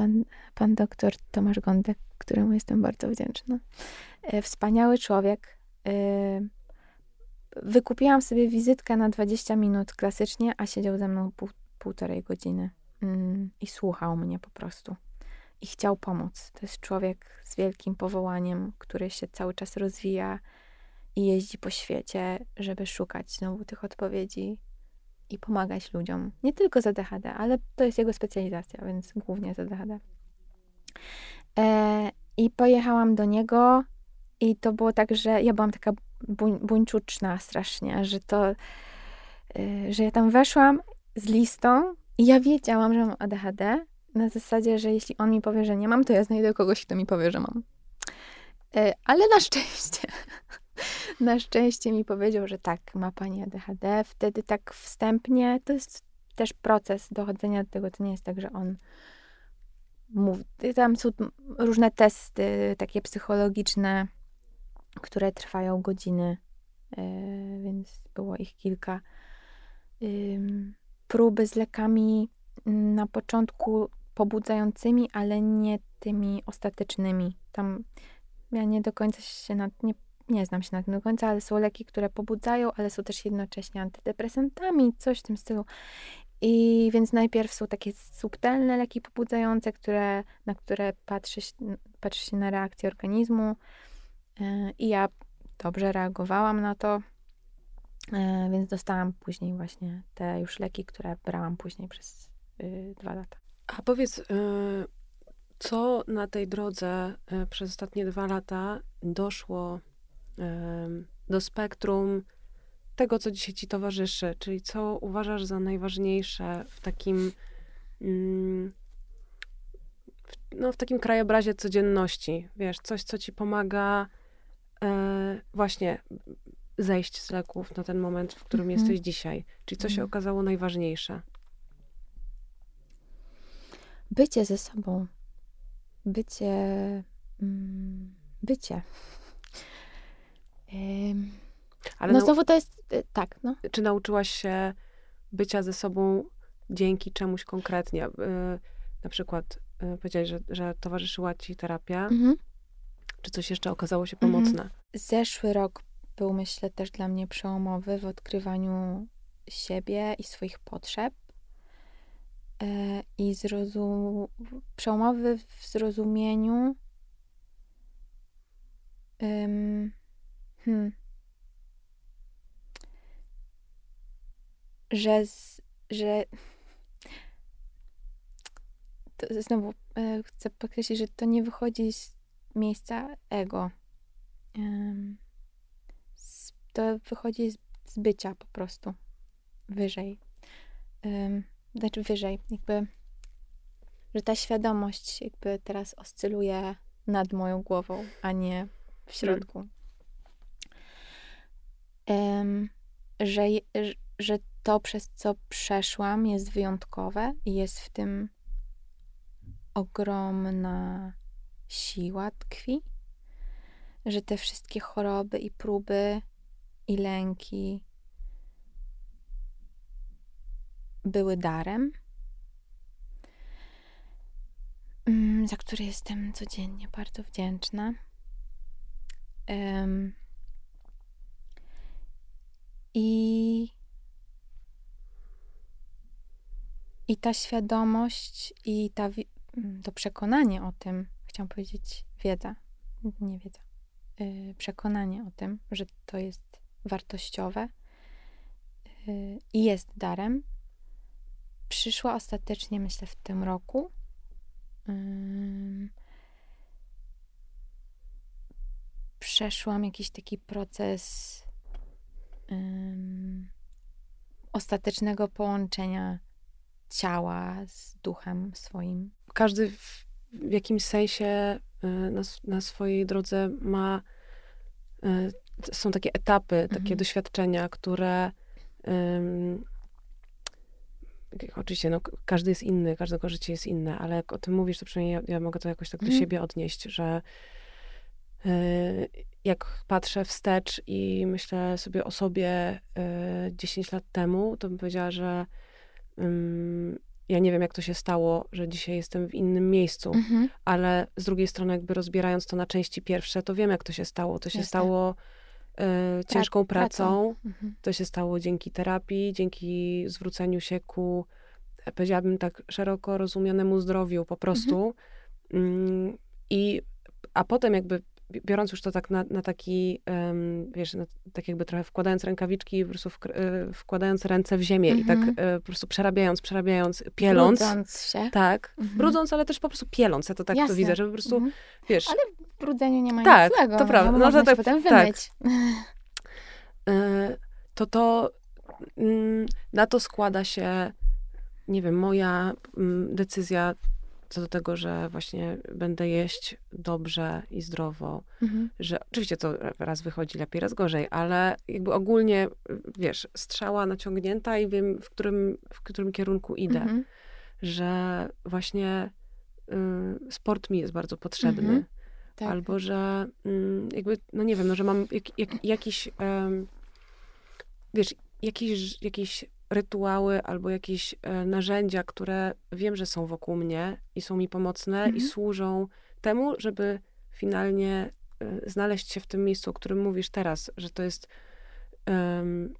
Pan, pan doktor Tomasz Gądek, któremu jestem bardzo wdzięczna. E, Wspaniały człowiek. E, Wykupiłam sobie wizytkę na 20 minut klasycznie, a siedział ze mną pół, półtorej godziny Mm, i słuchał mnie po prostu. I chciał pomóc. To jest człowiek z wielkim powołaniem, który się cały czas rozwija i jeździ po świecie, żeby szukać znowu tych odpowiedzi i pomagać ludziom. Nie tylko z ADHD, ale to jest jego specjalizacja, więc głównie z ADHD. E, I pojechałam do niego i to było tak, że ja byłam taka buń, buńczuczna strasznie, że to, e, że ja tam weszłam z listą i ja wiedziałam, że mam ADHD na zasadzie, że jeśli on mi powie, że nie mam, to ja znajdę kogoś, kto mi powie, że mam. E, Ale na szczęście, na szczęście mi powiedział, że tak, ma pani ADHD. Wtedy tak wstępnie, to jest też proces dochodzenia do tego, to nie jest tak, że on mówi, tam są różne testy takie psychologiczne, które trwają godziny, e, więc było ich kilka. Próby z lekami na początku pobudzającymi, ale nie tymi ostatecznymi. Tam ja nie do końca się nad, nie, nie znam się na tym do końca, ale są leki, które pobudzają, ale są też jednocześnie antydepresantami, coś w tym stylu. I więc najpierw są takie subtelne leki pobudzające, które, na które patrzy patrzy się na reakcję organizmu. E, I ja dobrze reagowałam na to, e, więc dostałam później właśnie te już leki, które brałam później przez y, dwa lata. A powiedz, y, co na tej drodze y, przez ostatnie dwa lata doszło do spektrum tego, co dzisiaj ci towarzyszy? Czyli co uważasz za najważniejsze w takim, mm, no, w takim krajobrazie codzienności? Wiesz, coś, co ci pomaga y, właśnie zejść z leków na ten moment, w którym Mhm. jesteś dzisiaj? Czyli co się Mhm. okazało najważniejsze? Bycie ze sobą. Bycie. Mm, bycie. Ale no nau- znowu to jest. y, Tak, no. czy nauczyłaś się bycia ze sobą dzięki czemuś konkretnie? Y, Na przykład y, powiedziałeś, że, że towarzyszyła ci terapia. Mhm. Czy coś jeszcze okazało się Mhm. pomocne? Zeszły rok był, myślę, też dla mnie przełomowy w odkrywaniu siebie i swoich potrzeb. E, I zrozum... przełomowy w zrozumieniu Um, hmm. Że, z, że to znowu e, chcę podkreślić, że to nie wychodzi z miejsca ego. To wychodzi z, bycia po prostu wyżej. Znaczy wyżej, jakby, że ta świadomość jakby teraz oscyluje nad moją głową, a nie w środku. Że, że to, przez co przeszłam, jest wyjątkowe i jest w tym ogromna siła tkwi, że te wszystkie choroby i próby i lęki były darem, mm, za który jestem codziennie bardzo wdzięczna. Um, I i ta świadomość i ta, to przekonanie o tym, chciałam powiedzieć wiedza, nie wiedza, yy, przekonanie o tym, że to jest wartościowe yy, i jest darem, przyszła ostatecznie, myślę, w tym roku. Yy, przeszłam jakiś taki proces ostatecznego połączenia ciała z duchem swoim. Każdy w, w jakimś sensie y, na, na swojej drodze ma. Y, są takie etapy, mhm. takie doświadczenia, które. Um, oczywiście, no, każdy jest inny, każdego życie jest inne, ale jak o tym mówisz, to przynajmniej ja, ja mogę to jakoś tak do mhm. siebie odnieść, że jak patrzę wstecz i myślę sobie o sobie 10 lat temu, to bym powiedziała, że ja nie wiem, jak to się stało, że dzisiaj jestem w innym miejscu, mhm. ale z drugiej strony, jakby rozbierając to na części pierwsze, to wiem, jak to się stało. To się Jasne. stało y, ciężką Pra pracą. Mhm. to się stało dzięki terapii, dzięki zwróceniu się ku, powiedziałabym tak, szeroko rozumianemu zdrowiu po prostu. Mhm. I, a potem jakby biorąc już to tak na, na taki, um, wiesz, na, tak jakby trochę wkładając rękawiczki, po prostu w, y, wkładając ręce w ziemię i tak y, po prostu przerabiając, przerabiając, pieląc. Brudząc się. Tak, mhm. brudząc, ale też po prostu pieląc. Ja to tak Jasne. to widzę, że po prostu, mhm. wiesz... Ale w brudzeniu nie ma tak, nic złego. to prawda. No, to tak, potem wymyć. Tak. to to, mm, na to składa się, nie wiem, moja mm, decyzja co do tego, że właśnie będę jeść dobrze i zdrowo, mhm. że oczywiście to raz wychodzi lepiej, raz gorzej, ale jakby ogólnie, wiesz, strzała naciągnięta i wiem, w którym, w którym kierunku idę. Mhm. Że właśnie y, sport mi jest bardzo potrzebny. Mhm. Tak. Albo, że y, jakby, no nie wiem, no, że mam jak, jak, jakiś, y, wiesz, jakiś, jakiś rytuały albo jakieś e, narzędzia, które wiem, że są wokół mnie i są mi pomocne mhm. i służą temu, żeby finalnie e, znaleźć się w tym miejscu, o którym mówisz teraz, że to jest um,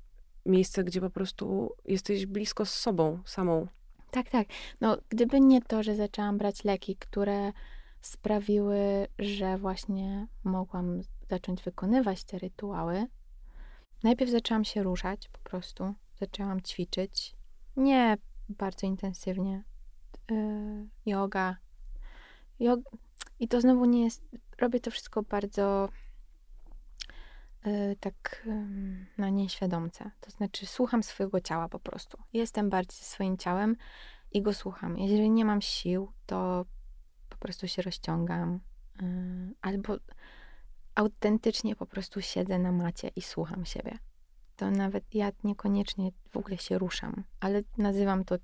miejsce, gdzie po prostu jesteś blisko z sobą samą. Tak, tak. No, gdyby nie to, że zaczęłam brać leki, które sprawiły, że właśnie mogłam zacząć wykonywać te rytuały, najpierw zaczęłam się ruszać po prostu zaczęłam ćwiczyć. Nie bardzo intensywnie. Yy, yoga. Jog I to znowu nie jest. Robię to wszystko bardzo yy, tak yy, na nieświadomce. To znaczy, słucham swojego ciała po prostu. Jestem bardziej swoim ciałem i go słucham. Jeżeli nie mam sił, to po prostu się rozciągam. Yy, albo autentycznie po prostu siedzę na macie i słucham siebie to nawet ja niekoniecznie w ogóle się ruszam, ale nazywam to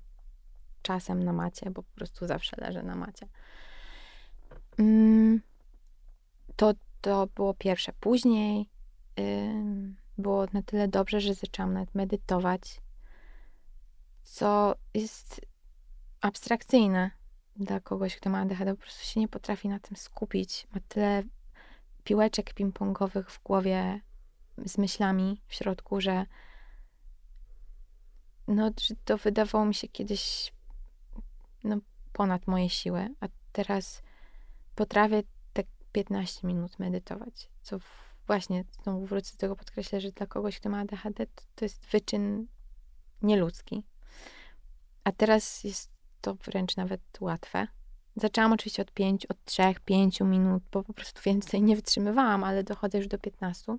czasem na macie, bo po prostu zawsze leżę na macie. Mm, to, to było pierwsze. Później było na tyle dobrze, że zaczęłam nawet medytować, co jest abstrakcyjne dla kogoś, kto ma ADHD, po prostu się nie potrafi na tym skupić. Ma tyle piłeczek ping-pongowych w głowie, z myślami w środku, że no, że to wydawało mi się kiedyś no, ponad moje siły, a teraz potrafię tak 15 minut medytować, co właśnie, znowu wrócę do tego, podkreślę, że dla kogoś, kto ma ADHD, to, to jest wyczyn nieludzki. A teraz jest to wręcz nawet łatwe. Zaczęłam oczywiście od 5, od 3, 5 minut, bo po prostu więcej nie wytrzymywałam, ale dochodzę już do 15.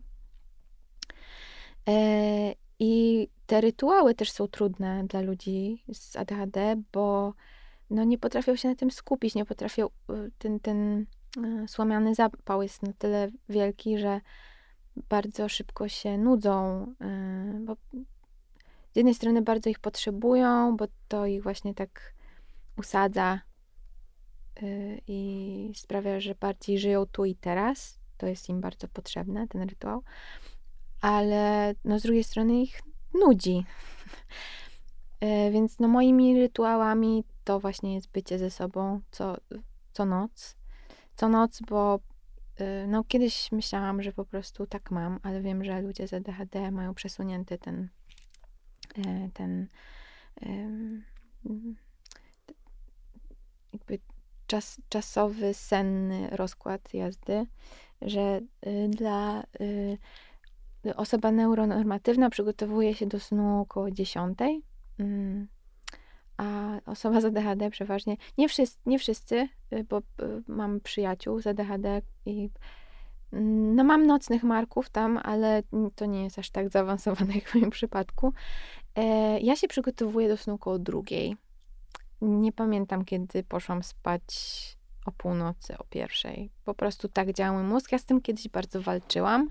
E, I te rytuały też są trudne dla ludzi z ADHD, bo no nie potrafią się na tym skupić, nie potrafią, y, ten, ten y, słomiany zapał jest na tyle wielki, że bardzo szybko się nudzą, y, bo z jednej strony bardzo ich potrzebują, bo to ich właśnie tak usadza i sprawia, że bardziej żyją tu i teraz. To jest im bardzo potrzebne, ten rytuał. Ale no z drugiej strony ich nudzi. Więc no moimi rytuałami to właśnie jest bycie ze sobą co, co noc. Co noc, bo y, no kiedyś myślałam, że po prostu tak mam, ale wiem, że ludzie z ADHD mają przesunięty ten e, ten jakby czas, czasowy, senny rozkład jazdy, że y, dla y, osoba neuronormatywna przygotowuje się do snu około 10 a osoba z ADHD przeważnie, nie wszyscy, nie wszyscy y, bo y, mam przyjaciół z ADHD i mm, no mam nocnych marków tam, ale to nie jest aż tak zaawansowane jak w moim przypadku. E, ja się przygotowuję do snu około drugiej. Nie pamiętam, kiedy poszłam spać o północy, o pierwszej. Po prostu tak działa mój mózg. Ja z tym kiedyś bardzo walczyłam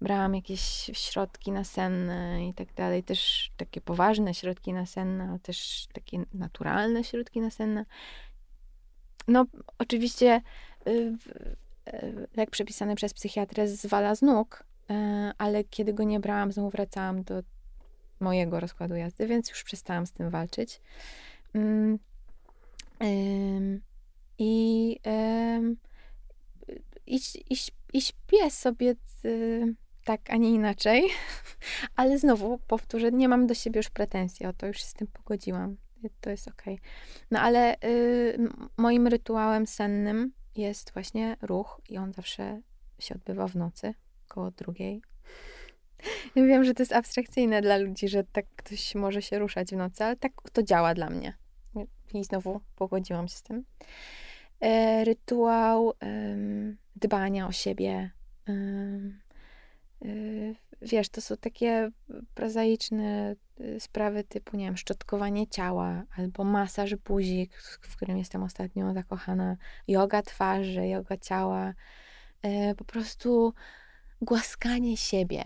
brałam jakieś środki nasenne i tak dalej, też takie poważne środki nasenne, ale też takie naturalne środki nasenne. No, oczywiście y, lek przepisany przez psychiatrę zwala z nóg, y, ale kiedy go nie brałam, znowu wracałam do mojego rozkładu jazdy, więc już przestałam z tym walczyć. Mm, I, i, i, i śpię sobie tak, a nie inaczej. Ale znowu powtórzę, nie mam do siebie już pretensji, o to już się z tym pogodziłam. To jest okej. Okay. No ale y, moim rytuałem sennym jest właśnie ruch i on zawsze się odbywa w nocy, koło drugiej. Wiem, że to jest abstrakcyjne dla ludzi, że tak ktoś może się ruszać w nocy, ale tak to działa dla mnie. I znowu pogodziłam się z tym. E, rytuał dbania o siebie, Y, wiesz, to są takie prozaiczne y, sprawy typu, nie wiem, szczotkowanie ciała albo masaż buzi, w którym jestem ostatnio zakochana, yoga twarzy, yoga ciała, y, po prostu głaskanie siebie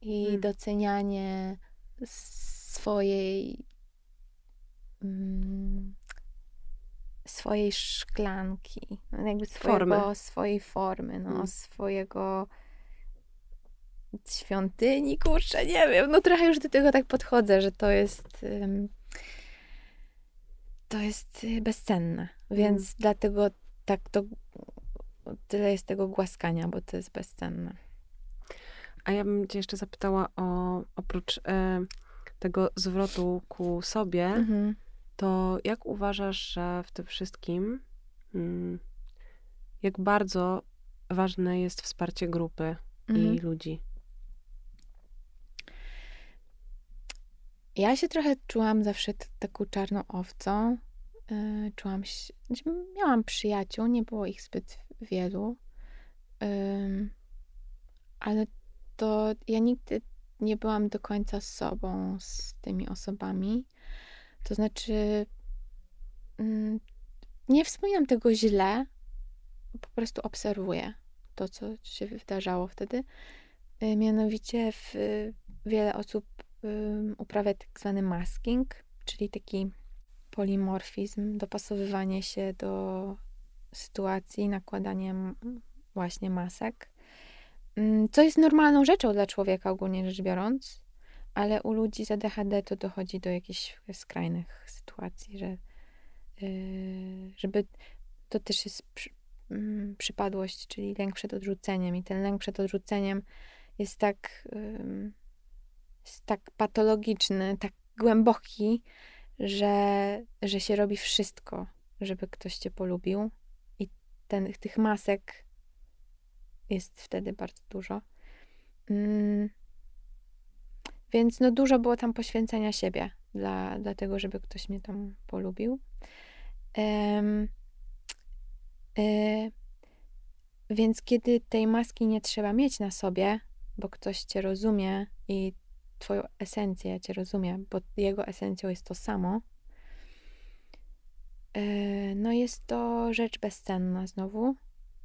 i hmm. docenianie swojej mm, swojej szklanki, jakby swojego, formy. swojej formy, no, hmm. swojego świątyni, kurczę, nie wiem, no trochę już do tego tak podchodzę, że to jest to jest y, bezcenne, więc mm. dlatego tak to tyle jest tego głaskania, bo to jest bezcenne. A ja bym cię jeszcze zapytała o, oprócz e, tego zwrotu ku sobie, mm-hmm. To jak uważasz, że w tym wszystkim mm, jak bardzo ważne jest wsparcie grupy mm-hmm. i mhm. ludzi? Ja się trochę czułam zawsze taką czarną owcą. Yy, czułam się, znaczy miałam przyjaciół, nie było ich zbyt wielu, yy, ale to ja nigdy nie byłam do końca sobą z tymi osobami. To znaczy, yy, nie wspominam tego źle, po prostu obserwuję to, co się wydarzało wtedy. Y, mianowicie w, wiele osób uprawia tak zwany masking, czyli taki polimorfizm, dopasowywanie się do sytuacji, nakładaniem właśnie masek. Co jest normalną rzeczą dla człowieka ogólnie rzecz biorąc, ale u ludzi z ADHD to dochodzi do jakichś skrajnych sytuacji, że yy, żeby to też jest przy, przypadłość, czyli lęk przed odrzuceniem i ten lęk przed odrzuceniem jest tak jest tak patologiczny, tak głęboki, że, że się robi wszystko, żeby ktoś cię polubił. I ten, tych masek jest wtedy bardzo dużo. Mm. Więc no dużo było tam poświęcenia siebie dla, dla tego, żeby ktoś mnie tam polubił. Um, y, więc kiedy tej maski nie trzeba mieć na sobie, bo ktoś cię rozumie i twoją esencję cię rozumie, bo jego esencją jest to samo, y, no jest to rzecz bezcenna znowu.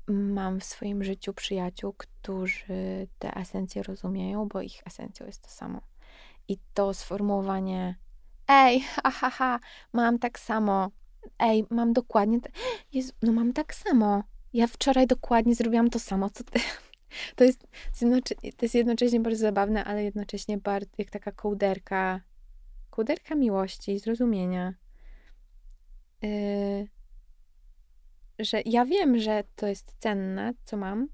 Mam w swoim życiu przyjaciół, którzy te esencje rozumieją, bo ich esencją jest to samo. I to sformułowanie ej, ha, ha, mam tak samo, ej, mam dokładnie, Jezu, no mam tak samo. Ja wczoraj dokładnie zrobiłam to samo, co ty. To jest, to jest jednocześnie bardzo zabawne, ale jednocześnie bardzo, jak taka kołderka, kołderka miłości, zrozumienia. Yy, że ja wiem, że to jest cenne, co mam,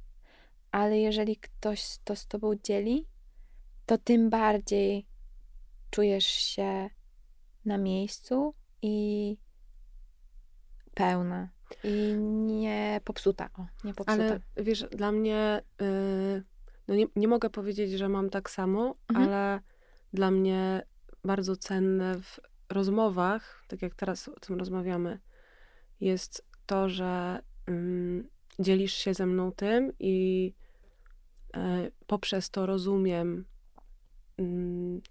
ale jeżeli ktoś to z tobą dzieli, to tym bardziej czujesz się na miejscu i pełna. I nie popsuta. O, nie popsuta. Ale wiesz, dla mnie, yy, no nie, nie mogę powiedzieć, że mam tak samo, mhm. ale dla mnie bardzo cenne w rozmowach, tak jak teraz o tym rozmawiamy, jest to, że yy, dzielisz się ze mną tym i yy, poprzez to rozumiem, mm,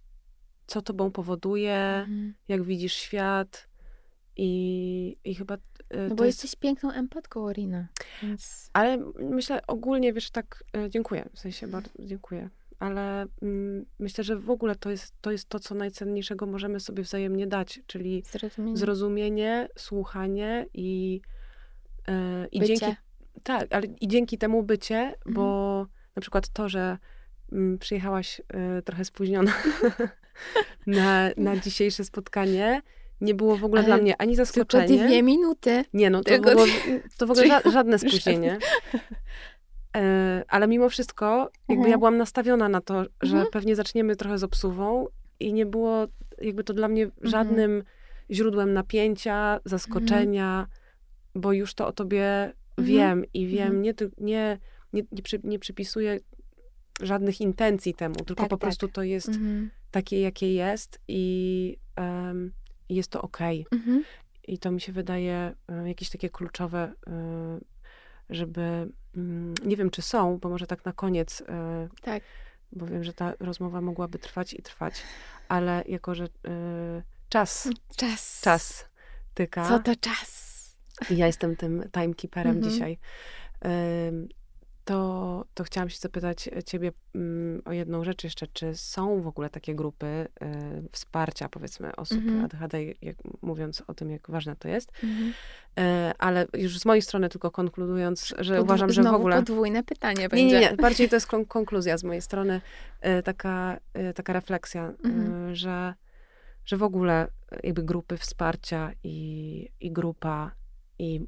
co tobą powoduje, mhm. jak widzisz świat. I, i chyba. E, no bo jest... jesteś piękną empatką, Orina. Więc... Ale myślę ogólnie, wiesz, tak, e, dziękuję. W sensie bardzo dziękuję. Ale mm, myślę, że w ogóle to jest, to jest to, co najcenniejszego możemy sobie wzajemnie dać, czyli zrozumienie, zrozumienie słuchanie i, yy, i dzięki. Tak, ale i dzięki temu bycie, mhm. bo na przykład to, że mm, przyjechałaś y, trochę spóźniona na, na dzisiejsze spotkanie nie było w ogóle Ale dla mnie ani zaskoczenie. Tylko dwie minuty. Nie, no to, było, to w ogóle ża żadne spóźnienie. E, ale mimo wszystko, jakby mhm. ja byłam nastawiona na to, że mhm. pewnie zaczniemy trochę z obsuwą i nie było jakby to dla mnie mhm. żadnym mhm. źródłem napięcia, zaskoczenia, mhm. bo już to o tobie mhm. wiem i wiem, nie, nie, nie, nie, przy, nie przypisuję żadnych intencji temu, tylko tak, po tak. prostu to jest takie, jakie jest i um, jest to okej. Okay. Mhm. I to mi się wydaje um, jakieś takie kluczowe, um, żeby, um, nie wiem czy są, bo może tak na koniec, e, tak. bo wiem, że ta rozmowa mogłaby trwać i trwać, ale jako, że e, czas, czas, czas tyka. Co to czas? I ja jestem tym timekeeperem mhm. dzisiaj to, to chciałam się zapytać ciebie mm, o jedną rzecz jeszcze. Czy są w ogóle takie grupy y, wsparcia, powiedzmy, osób mm -hmm. ADHD, jak, mówiąc o tym, jak ważne to jest? Mm -hmm. y, ale już z mojej strony tylko konkludując, że Podw uważam, że w ogóle... podwójne pytanie nie, będzie. Nie, nie, bardziej to jest kon konkluzja z mojej strony, y, taka, taka refleksja, mm -hmm. że, że w ogóle jakby grupy wsparcia i, i grupa i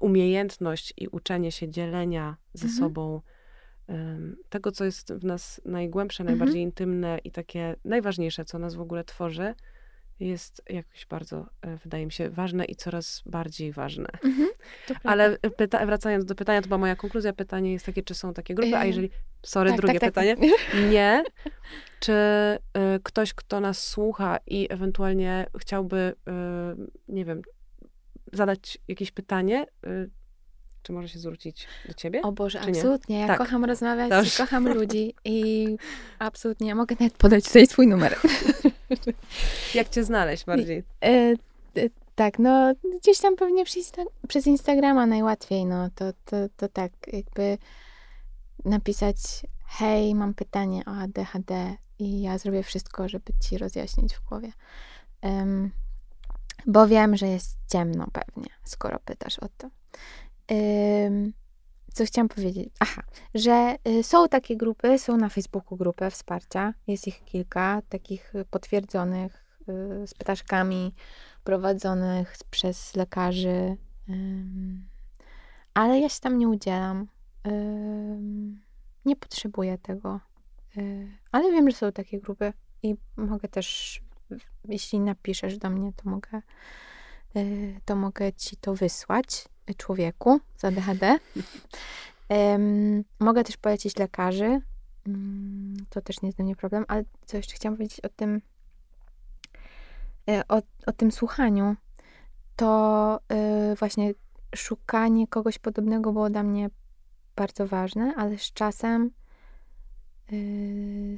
umiejętność i uczenie się dzielenia ze mhm. sobą um, tego, co jest w nas najgłębsze, mhm. najbardziej intymne i takie najważniejsze, co nas w ogóle tworzy, jest jakoś bardzo, e, wydaje mi się, ważne i coraz bardziej ważne. Mhm, Ale pyta- wracając do pytania, to była moja konkluzja. Pytanie jest takie, czy są takie grupy, a jeżeli, sorry, tak, drugie tak, tak. pytanie, nie, czy y, ktoś, kto nas słucha i ewentualnie chciałby, y, nie wiem, zadać jakieś pytanie, y, czy może się zwrócić do ciebie? O Boże, absolutnie. Ja tak. kocham rozmawiać, Dobrze. kocham ludzi i absolutnie mogę nawet podać tutaj swój numer. Jak cię znaleźć bardziej? E, e, tak, no gdzieś tam pewnie przez, przez Instagrama najłatwiej, no to, to, to tak, jakby napisać hej, mam pytanie o ADHD i ja zrobię wszystko, żeby ci rozjaśnić w głowie. Um, bo wiem, że jest ciemno pewnie, skoro pytasz o to. co chciałam powiedzieć? Aha, że y, są takie grupy, są na Facebooku grupy wsparcia. Jest ich kilka, takich potwierdzonych y, z ptaszkami, prowadzonych przez lekarzy. ale ja się tam nie udzielam. nie potrzebuję tego. Y, ale wiem, że są takie grupy i mogę też jeśli napiszesz do mnie, to mogę, y, to mogę ci to wysłać. człowieku z ADHD. Mogę też polecić lekarzy. Um, to też nie jest dla mnie problem, ale co jeszcze chciałam powiedzieć o tym, e, o, o tym słuchaniu. To właśnie szukanie kogoś podobnego było dla mnie bardzo ważne, ale z czasem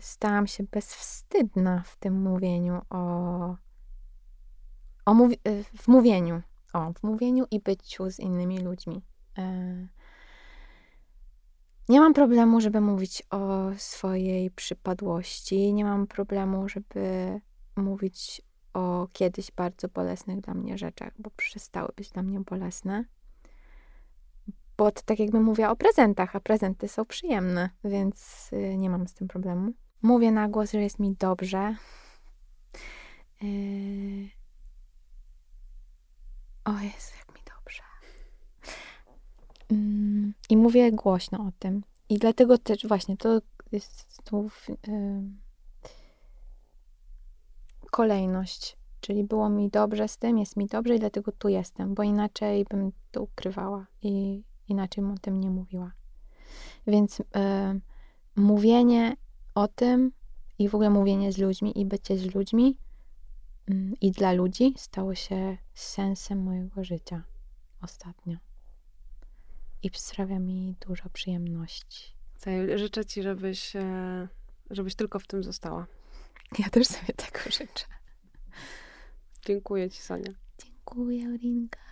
stałam się bezwstydna w tym mówieniu o, o yy, w mówieniu, o, w mówieniu i byciu z innymi ludźmi. Yy. Nie mam problemu, żeby mówić o swojej przypadłości. Nie mam problemu, żeby mówić o kiedyś bardzo bolesnych dla mnie rzeczach, bo przestały być dla mnie bolesne tak jakby mówię o prezentach, a prezenty są przyjemne, więc y, nie mam z tym problemu. Mówię na głos, że jest mi dobrze. Yy... O Jezu, jak mi dobrze. Yy... I mówię głośno o tym. I dlatego też właśnie to jest tu yy... kolejność. Czyli było mi dobrze z tym, jest mi dobrze i dlatego tu jestem, bo inaczej bym to ukrywała i inaczej mu o tym nie mówiła. Więc y, mówienie o tym i w ogóle mówienie z ludźmi i bycie z ludźmi y, i dla ludzi stało się sensem mojego życia ostatnio. I sprawia mi dużo przyjemności. Życzę ci, żebyś, e, żebyś tylko w tym została. Ja też sobie tego życzę. Dziękuję ci, Sonia. Dziękuję, Rinka.